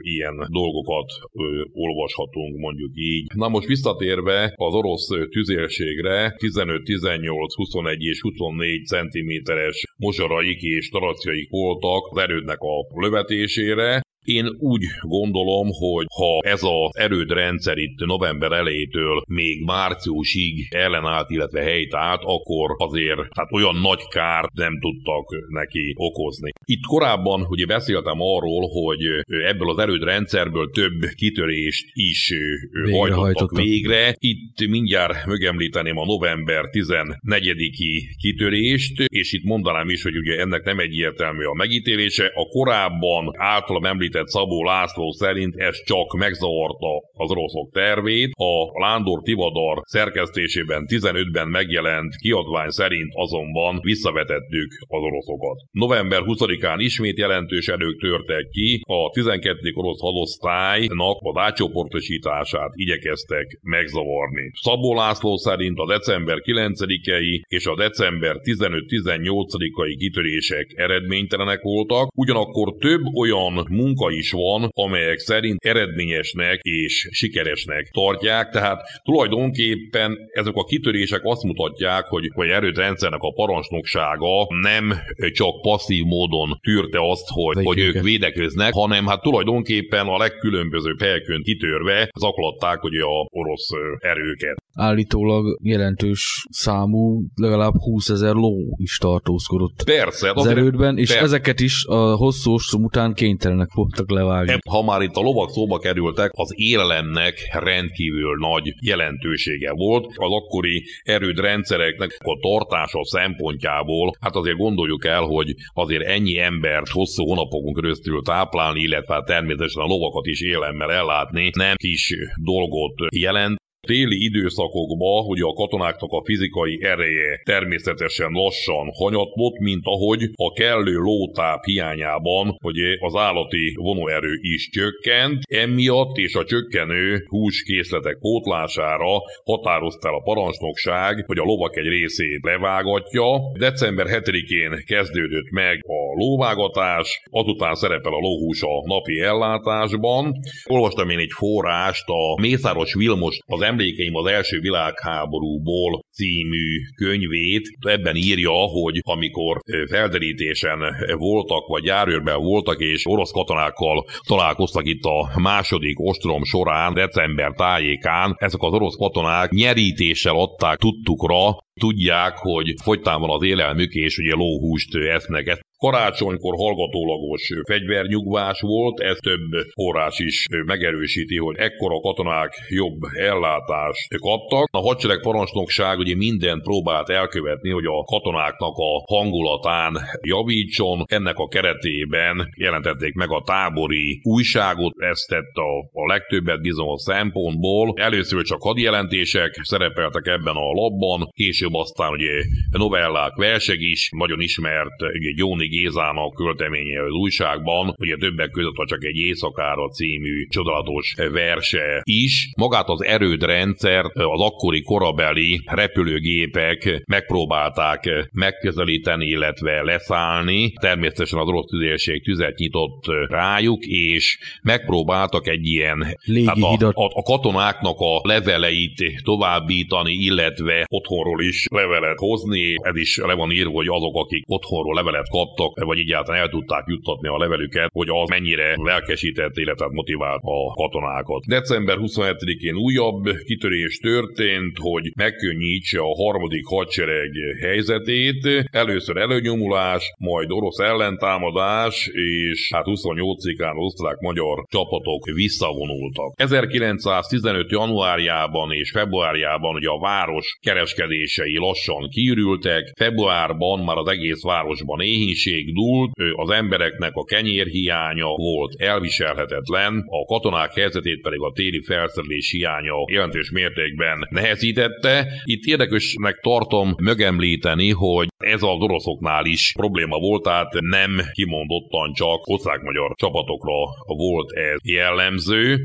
ilyen dolgokat olvashatunk, mondjuk így. Na most visszatérve az orosz tüzérségre 15, 18, 21 és 24 cm-es mozsarai céljaik és taracjaik voltak az erődnek a lövetésére, én úgy gondolom, hogy ha ez az erődrendszer itt november elejétől még márciusig ellenállt, illetve helyt állt, akkor azért hát olyan nagy kárt nem tudtak neki okozni. Itt korábban ugye beszéltem arról, hogy ebből az erődrendszerből több kitörést is hajtottak végre. Itt mindjárt megemlíteném a november 14-i kitörést, és itt mondanám is, hogy ugye ennek nem egyértelmű a megítélése. A korábban általam említett említett Szabó László szerint ez csak megzavarta az oroszok tervét. A Lándor Tivadar szerkesztésében 15-ben megjelent kiadvány szerint azonban visszavetettük az oroszokat. November 20-án ismét jelentős erők törtek ki, a 12. orosz hadosztálynak az átcsoportosítását igyekeztek megzavarni. Szabó László szerint a december 9-i és a december 15-18-ai kitörések eredménytelenek voltak, ugyanakkor több olyan munka munka is van, amelyek szerint eredményesnek és sikeresnek tartják, tehát tulajdonképpen ezek a kitörések azt mutatják, hogy, hogy erőtrendszernek a parancsnoksága nem csak passzív módon tűrte azt, hogy, hogy ők védekeznek, hanem hát tulajdonképpen a legkülönbözőbb helyekön kitörve zaklatták ugye a orosz erőket. Állítólag jelentős számú, legalább 20 ezer ló is tartózkodott persze, az erődben, és persze. ezeket is a hosszú ostrom után kénytelenek voltak levágni. Ha már itt a lovak szóba kerültek, az élelemnek rendkívül nagy jelentősége volt. Az akkori erődrendszereknek a tartása szempontjából, hát azért gondoljuk el, hogy azért ennyi embert hosszú hónapokon keresztül táplálni, illetve hát természetesen a lovakat is élemmel ellátni nem kis dolgot jelent téli időszakokban, hogy a katonáknak a fizikai ereje természetesen lassan hanyatlott, mint ahogy a kellő lótáp hiányában, hogy az állati vonóerő is csökkent. Emiatt és a csökkenő húskészletek pótlására határozta el a parancsnokság, hogy a lovak egy részét levágatja. December 7-én kezdődött meg a lóvágatás, azután szerepel a lóhús a napi ellátásban. Olvastam én egy forrást, a Mészáros Vilmos az Emlékeim az első világháborúból című könyvét. Ebben írja, hogy amikor felderítésen voltak, vagy járőrben voltak, és orosz katonákkal találkoztak itt a második ostrom során, december tájékán, ezek az orosz katonák nyerítéssel adták tudtukra, tudják, hogy fogytán van az élelmük, és ugye lóhúst esznek. Karácsonykor hallgatólagos fegyvernyugvás volt, ez több forrás is megerősíti, hogy ekkora katonák jobb ellátást kaptak. A hadsereg parancsnokság ugye mindent próbált elkövetni, hogy a katonáknak a hangulatán javítson. Ennek a keretében jelentették meg a tábori újságot, ezt tett a, a legtöbbet bizonyos szempontból. Először csak hadjelentések szerepeltek ebben a labban, később aztán ugye novellák, verseg is, nagyon ismert Jóni Gézának költeménye az újságban, ugye többek között a csak egy éjszakára című csodálatos verse is. Magát az erődrendszer az akkori korabeli repülőgépek megpróbálták megközelíteni, illetve leszállni. Természetesen az orosz tüzérség tüzet nyitott rájuk, és megpróbáltak egy ilyen Légi a, a, a katonáknak a leveleit továbbítani, illetve otthonról is levelet hozni. Ez is le van írva, hogy azok, akik otthonról levelet kaptak, vagy egyáltalán el tudták juttatni a levelüket, hogy az mennyire lelkesített, illetve motivált a katonákat. December 27-én újabb kitörés történt, hogy megkönnyítse a harmadik hadsereg helyzetét. Először előnyomulás, majd orosz ellentámadás, és hát 28-án osztrák-magyar csapatok visszavonultak. 1915. januárjában és februárjában ugye a város kereskedései lassan kiürültek, februárban már az egész városban éhínség dúlt, az embereknek a kenyérhiánya volt elviselhetetlen, a katonák helyzetét pedig a téli felszerelés hiánya jelentős mértékben nehezítette. Itt érdekesnek tartom megemlíteni, hogy ez az oroszoknál is probléma volt, tehát nem kimondottan csak osztrák-magyar csapatokra volt ez jellemző.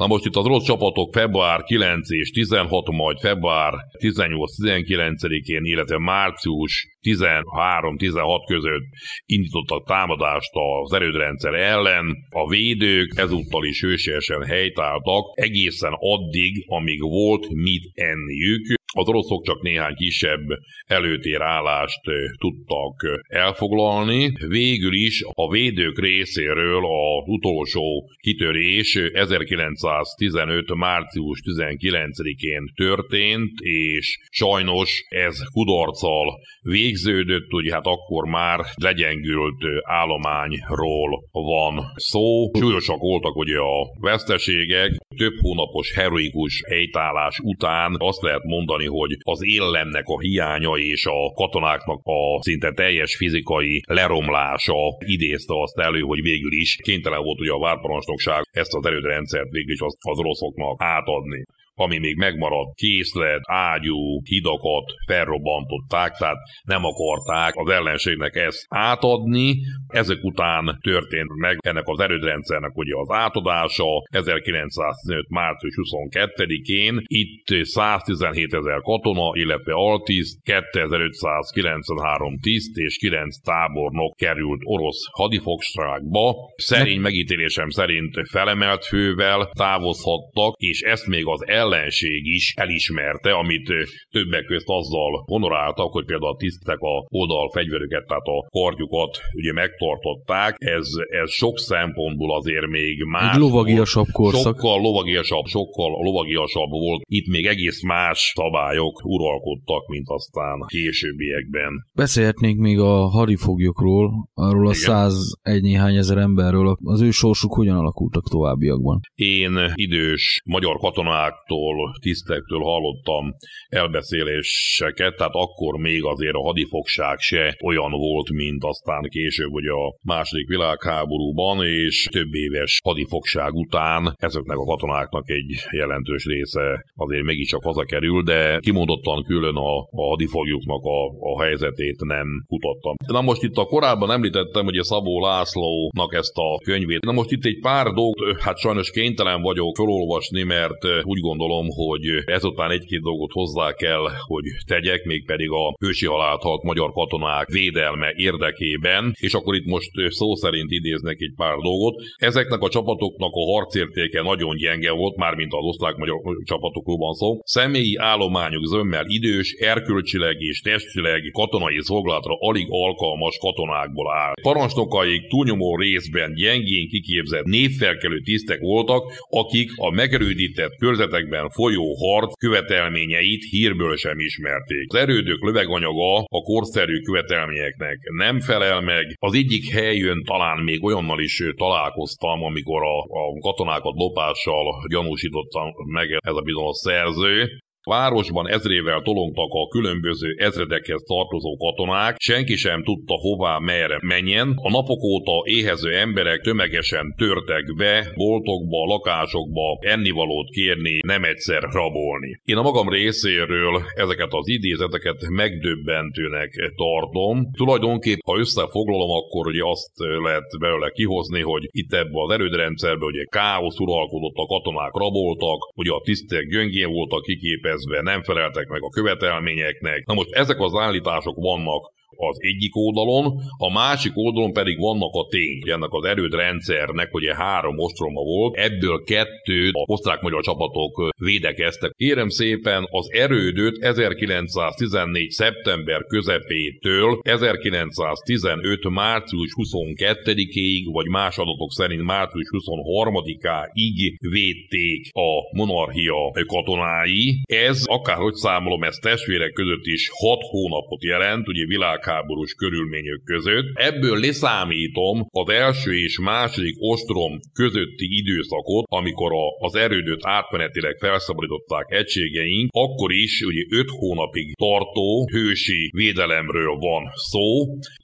Na most itt az orosz csapatok február 9 és 16, majd február 18-19-én, illetve március 13-16 között indítottak támadást az erődrendszer ellen. A védők ezúttal is hősiesen helytáltak egészen addig, amíg volt mit enniük. Az oroszok csak néhány kisebb előtérállást tudtak elfoglalni. Végül is a védők részéről az utolsó kitörés 1915. március 19-én történt, és sajnos ez kudarccal végződött, ugye hát akkor már legyengült állományról van szó. Súlyosak voltak ugye a veszteségek, több hónapos heroikus helytállás után azt lehet mondani, hogy az éllemnek a hiánya és a katonáknak a szinte teljes fizikai leromlása idézte azt elő, hogy végül is kénytelen volt ugye a várparancsnokság ezt az erődrendszert végül is az, az oroszoknak átadni ami még megmaradt, készlet, ágyú, hidakat felrobbantották, tehát nem akarták az ellenségnek ezt átadni. Ezek után történt meg ennek az erődrendszernek ugye az átadása 1915. március 22-én. Itt 117 ezer katona, illetve altiszt, 2593 tiszt és 9 tábornok került orosz hadifogságba. Szerény megítélésem szerint felemelt fővel távozhattak, és ezt még az ellen ellenség is elismerte, amit többek között azzal honoráltak, hogy például a tisztek a oldal fegyverüket, tehát a kardjukat ugye megtartották. Ez, ez sok szempontból azért még más. Egy lovagiasabb korszak. Sokkal lovagiasabb, sokkal lovagiasabb volt. Itt még egész más szabályok uralkodtak, mint aztán későbbiekben. Beszélhetnénk még a hadifoglyokról, arról a 101 néhány ezer emberről. Az ő sorsuk hogyan alakultak továbbiakban? Én idős magyar katonáktól katonáktól, tisztektől hallottam elbeszéléseket, tehát akkor még azért a hadifogság se olyan volt, mint aztán később ugye a második világháborúban, és több éves hadifogság után ezeknek a katonáknak egy jelentős része azért mégiscsak hazakerül, de kimondottan külön a, a hadifoglyuknak a, a helyzetét nem kutattam. Na most itt a korábban említettem, hogy a Szabó Lászlónak ezt a könyvét. Na most itt egy pár dolgot, hát sajnos kénytelen vagyok felolvasni, mert úgy gondolom, gondolom, hogy ezután egy-két dolgot hozzá kell, hogy tegyek, mégpedig a hősi halált halt magyar katonák védelme érdekében, és akkor itt most szó szerint idéznek egy pár dolgot. Ezeknek a csapatoknak a harcértéke nagyon gyenge volt, mármint az osztrák-magyar csapatokról van szó. Személyi állományuk zömmel idős, erkölcsileg és testileg katonai szolgálatra alig alkalmas katonákból áll. Parancsnokaik túlnyomó részben gyengén kiképzett névfelkelő tisztek voltak, akik a megerődített körzetekben években folyó harc követelményeit hírből sem ismerték. Az erődök löveganyaga a korszerű követelményeknek nem felel meg. Az egyik helyön talán még olyannal is találkoztam, amikor a, a katonákat lopással gyanúsítottam meg ez a bizonyos szerző, Városban ezrével tolongtak a különböző ezredekhez tartozó katonák, senki sem tudta hová merre menjen. A napok óta éhező emberek tömegesen törtek be, boltokba, lakásokba ennivalót kérni, nem egyszer rabolni. Én a magam részéről ezeket az idézeteket megdöbbentőnek tartom. Tulajdonképp, ha összefoglalom, akkor ugye azt lehet belőle kihozni, hogy itt ebbe az erődrendszerbe ugye káosz uralkodott, a katonák raboltak, ugye a tisztek gyöngén voltak kiképezve, képezve, nem feleltek meg a követelményeknek. Na most ezek az állítások vannak az egyik oldalon, a másik oldalon pedig vannak a tény. Ennek az erődrendszernek ugye három ostroma volt, ebből kettő a osztrák-magyar csapatok védekeztek. Kérem szépen, az erődöt 1914. szeptember közepétől 1915. március 22-ig, vagy más adatok szerint március 23-áig védték a monarchia katonái. Ez, akárhogy számolom, ez testvérek között is 6 hónapot jelent, ugye világ világháborús körülmények között. Ebből leszámítom az első és második ostrom közötti időszakot, amikor a, az erődöt átmenetileg felszabadították egységeink, akkor is ugye 5 hónapig tartó hősi védelemről van szó.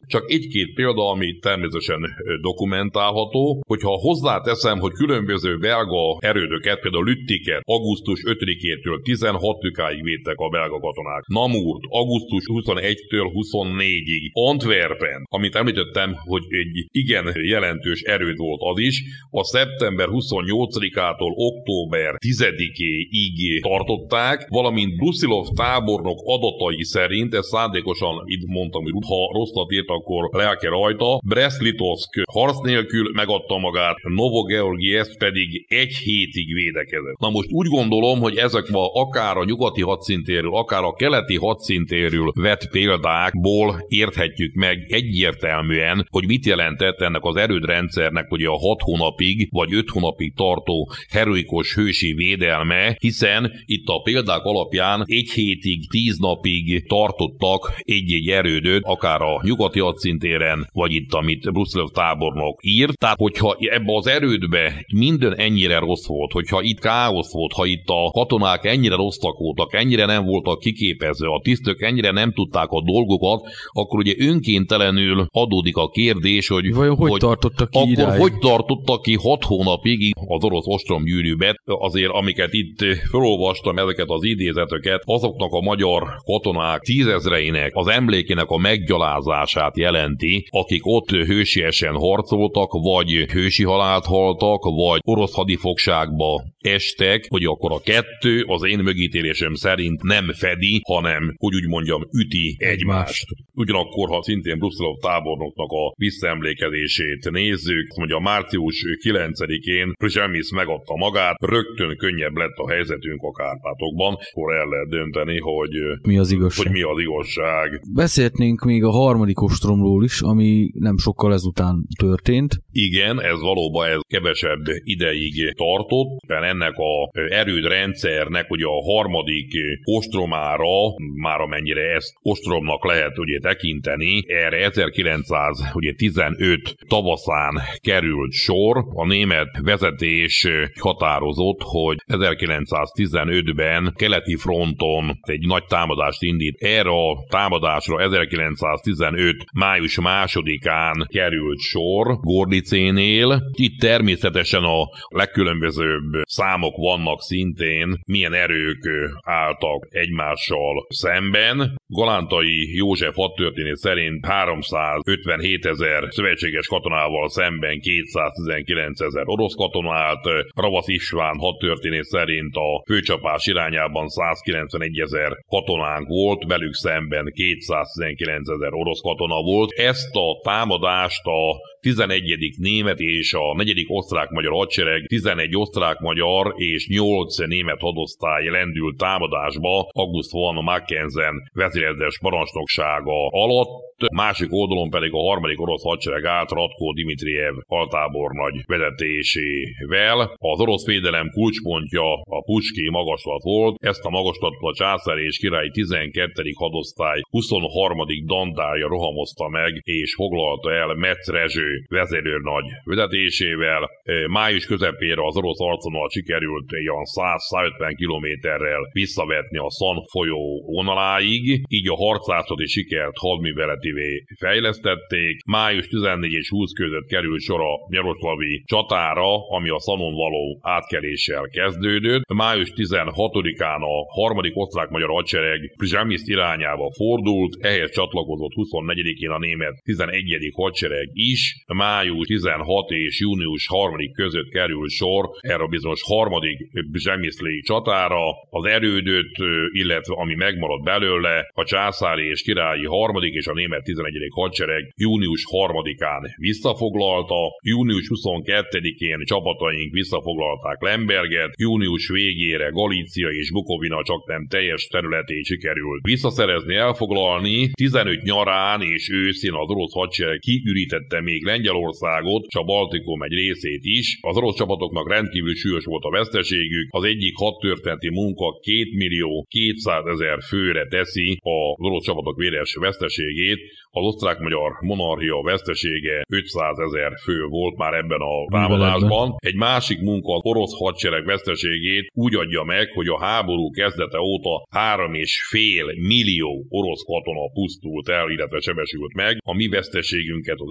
Csak egy-két példa, ami természetesen dokumentálható, hogyha hozzáteszem, hogy különböző belga erődöket, például Lüttiket augusztus 5-től 16-áig védtek a belga katonák. Namurt augusztus 21-től 24-ig. Antwerpen, amit említettem, hogy egy igen jelentős erőd volt az is, a szeptember 28-ától október 10-ig tartották, valamint Brusilov tábornok adatai szerint, ez szándékosan itt mondtam, hogy ha rosszat írt, akkor lelke rajta. Brest-Litovsk harc nélkül megadta magát, Novogeorgiev pedig egy hétig védekezett. Na most úgy gondolom, hogy ezek ma akár a nyugati hadszintéről, akár a keleti hadszintéről vett példákból érthetjük meg egyértelműen, hogy mit jelentett ennek az erődrendszernek ugye a hat hónapig vagy öt hónapig tartó heroikus hősi védelme, hiszen itt a példák alapján egy hétig, tíz napig tartottak egy-egy erődöt, akár a nyugati hadszintéren, vagy itt, amit Bruszlov tábornok írt. Tehát, hogyha ebbe az erődbe minden ennyire rossz volt, hogyha itt káosz volt, ha itt a katonák ennyire rosszak voltak, ennyire nem voltak kiképezve, a tisztök ennyire nem tudták a dolgokat, akkor ugye önkéntelenül adódik a kérdés, hogy Vajon hogy, hogy tartottak ki akkor idáig? hogy tartottak ki hat hónapig az orosz ostromgyűrűbe, azért amiket itt felolvastam, ezeket az idézeteket, azoknak a magyar katonák tízezreinek az emlékének a meggyalázását jelenti, akik ott hősiesen harcoltak, vagy hősi halált haltak, vagy orosz hadifogságba estek, hogy akkor a kettő az én mögítélésem szerint nem fedi, hanem, hogy úgy mondjam, üti egymást. Ugyanakkor, ha szintén Bruszilov tábornoknak a visszaemlékezését nézzük, mondja március 9-én Przemisz megadta magát, rögtön könnyebb lett a helyzetünk a Kárpátokban, akkor el lehet dönteni, hogy Mi az igazság? hogy mi az igazság. Beszélhetnénk még a harmadik ostromról is, ami nem sokkal ezután történt. Igen, ez valóban ez kevesebb ideig tartott, mert ennek a erődrendszernek ugye a harmadik ostromára, már amennyire ezt ostromnak lehet ugye tekinteni, erre 1915 tavaszán került sor. A német vezetés határozott, hogy 1915-ben keleti fronton egy nagy támadást indít. Erre a támadásra 1915 május másodikán került sor Gordicénél. Itt természetesen a legkülönbözőbb számok vannak szintén, milyen erők álltak egymással szemben. Galántai József hadtörténet szerint 357 ezer szövetséges katonával szemben 219 ezer orosz katona állt, Ravasz István hadtörténet szerint a főcsapás irányában 191 ezer katonánk volt, velük szemben 219 ezer orosz katona volt. Ezt a támadást a 11. német és a 4. osztrák-magyar hadsereg 11 osztrák-magyar és 8 német hadosztály lendült támadásba August von Mackensen vezéredes parancsnoksága alatt, másik oldalon pedig a harmadik orosz hadsereg állt Ratko Dimitriev altábornagy vezetésével. Az orosz védelem kulcspontja a Puski magaslat volt, ezt a magaslatot a császár és király 12. hadosztály 23. dandárja rohamozta meg és foglalta el Metz Rezső vezérőrnagy vezetésével. Május közepére az orosz arconal sikerült olyan 100-150 kilométerrel visszavetni a San folyó vonaláig, így a harcászati sikert hadműveletivé fejlesztették. Május 14 és 20 között került sor a Nyaroszlavi csatára, ami a Szanon való átkeléssel kezdődött. Május 16-án a harmadik osztrák-magyar hadsereg Prizsamiszt irányába fordult, ehhez csatlakozott 24-én a német 11. hadsereg is. Május 16 és június 3 között kerül sor erre a bizonyos harmadik Zsemiszli csatára. Az erődöt, illetve ami megmaradt belőle, a császári és királyi harmadik és a német 11. hadsereg június 3-án visszafoglalta, június 22-én csapataink visszafoglalták Lemberget, június végére Galícia és Bukovina csak nem teljes területét sikerült visszaszerezni, elfoglalni. 15 nyarán és őszén az orosz hadsereg kiürítette még Lengyelországot, és a Baltikum egy részét is. Az orosz csapatoknak rendkívül súlyos volt a veszteségük. Az egyik hadtörténeti munka 2 millió 200 ezer főre teszi az orosz csapatok véres veszteségét. Az osztrák-magyar monarchia vesztesége 500 ezer fő volt már ebben a támadásban. Egy másik munka az orosz hadsereg veszteségét úgy adja meg, hogy a háború kezdete óta 3,5 millió orosz katona pusztult el, illetve sebesült meg. A mi veszteségünket az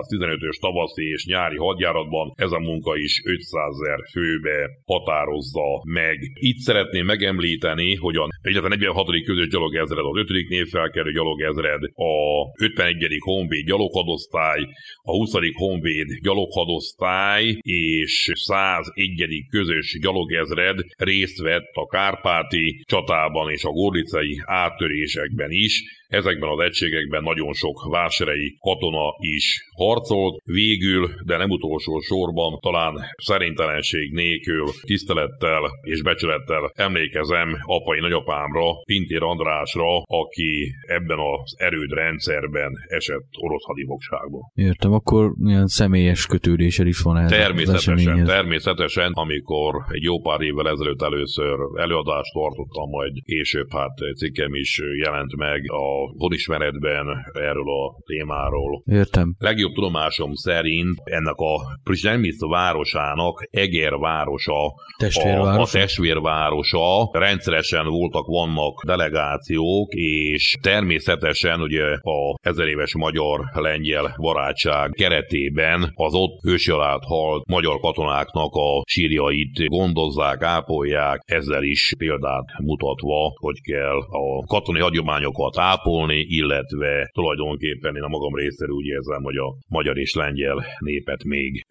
1915-ös tavaszi és nyári hadjáratban ez a munka is 500 ezer főbe határozza meg. Itt szeretném megemlíteni, hogy a 46. közös gyalogezred, az 5. névfelkerő gyalogezred, a 51. honvéd gyaloghadosztály, a 20. honvéd gyaloghadosztály és 101. közös gyalogezred részt vett a Kárpáti csatában és a gorlicai áttörésekben is, Ezekben az egységekben nagyon sok vásárei katona is harcolt, végül, de nem utolsó sorban, talán szerintelenség nélkül, tisztelettel és becsülettel emlékezem apai nagyapámra, Pintér Andrásra, aki ebben az erődrendszerben esett orosz hadifogságba. Értem, akkor milyen személyes kötődésed is van ehhez Természetesen, természetesen, amikor egy jó pár évvel ezelőtt először előadást tartottam, majd később hát cikkem is jelent meg a honismeretben erről a témáról. Értem. Legjobb tudomásom szerint ennek a Prizsemic városának Eger városa, testvérvárosa. A, a testvérvárosa. Rendszeresen voltak, vannak delegációk, és természetesen ugye a ezer éves magyar-lengyel barátság keretében az ott hősjalált halt magyar katonáknak a sírjait gondozzák, ápolják, ezzel is példát mutatva, hogy kell a katonai hagyományokat ápolni, ápolni, illetve tulajdonképpen én a magam részéről úgy érzem, hogy a magyar és lengyel népet még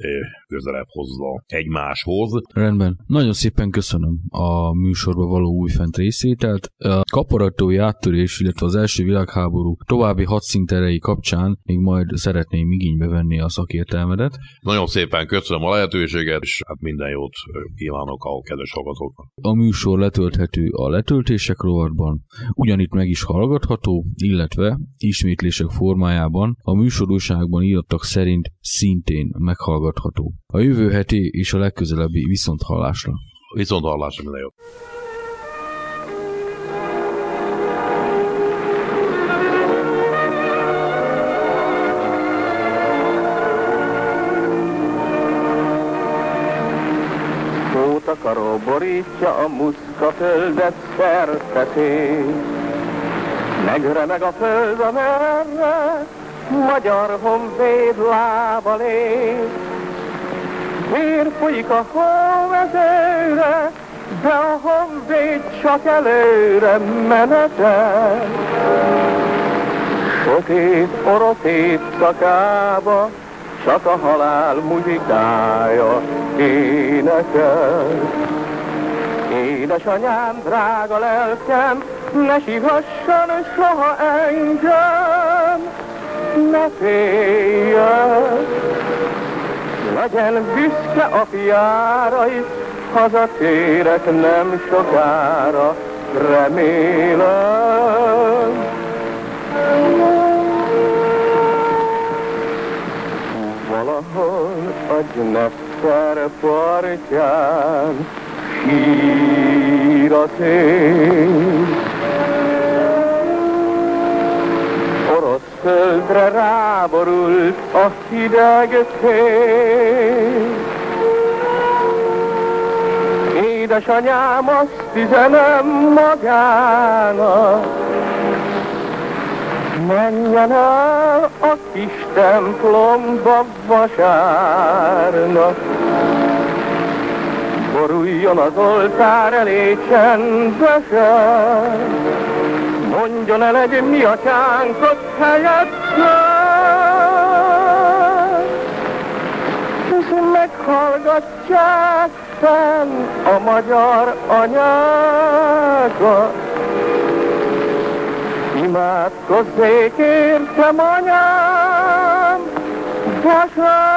közelebb hozza egymáshoz. Rendben. Nagyon szépen köszönöm a műsorba való újfent részételt. A kaparatói áttörés, illetve az első világháború további hadszinterei kapcsán még majd szeretném igénybe venni a szakértelmedet. Nagyon szépen köszönöm a lehetőséget, és hát minden jót kívánok a kedves hallgatóknak. A műsor letölthető a letöltések rovatban, ugyanitt meg is hallgatható, illetve ismétlések formájában a műsorúságban írtak szerint szintén meghallgatható. A jövő heti és a legközelebbi viszonthallásra. Viszonthallásra minden jó. Karó borítja a muszka földet szertetét. Megremeg a föld, amerre magyar honvéd lába lép. Vér folyik a hóvezőre, de a honvéd csak előre menetel. Sötét orosz éjszakába, csak a halál muzsikája énekel. Édesanyám, drága lelkem, ne sívhasson soha engem, ne féljön. Legyen büszke a fiára is, hazatérek nem sokára, remélem. Valahol a Dneszter partján sír a szél. Orosz földre ráborult a hideg szél. Édesanyám azt üzenem magának, Menjen el a kis templomba vasárnap, Boruljon az oltár elé csendesen, Mondjon el egy mi atyánkot helyette, És meghallgatják fenn a magyar anyákat, Imádkozzék értem anyám. Meghallgatják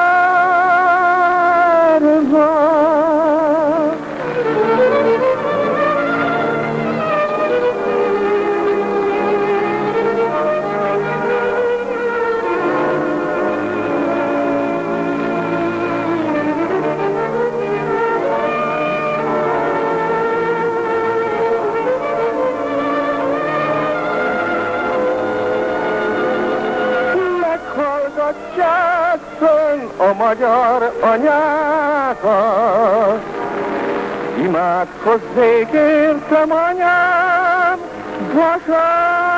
a magyar anyákat, Imádkozzék értem anyám, vasárnap.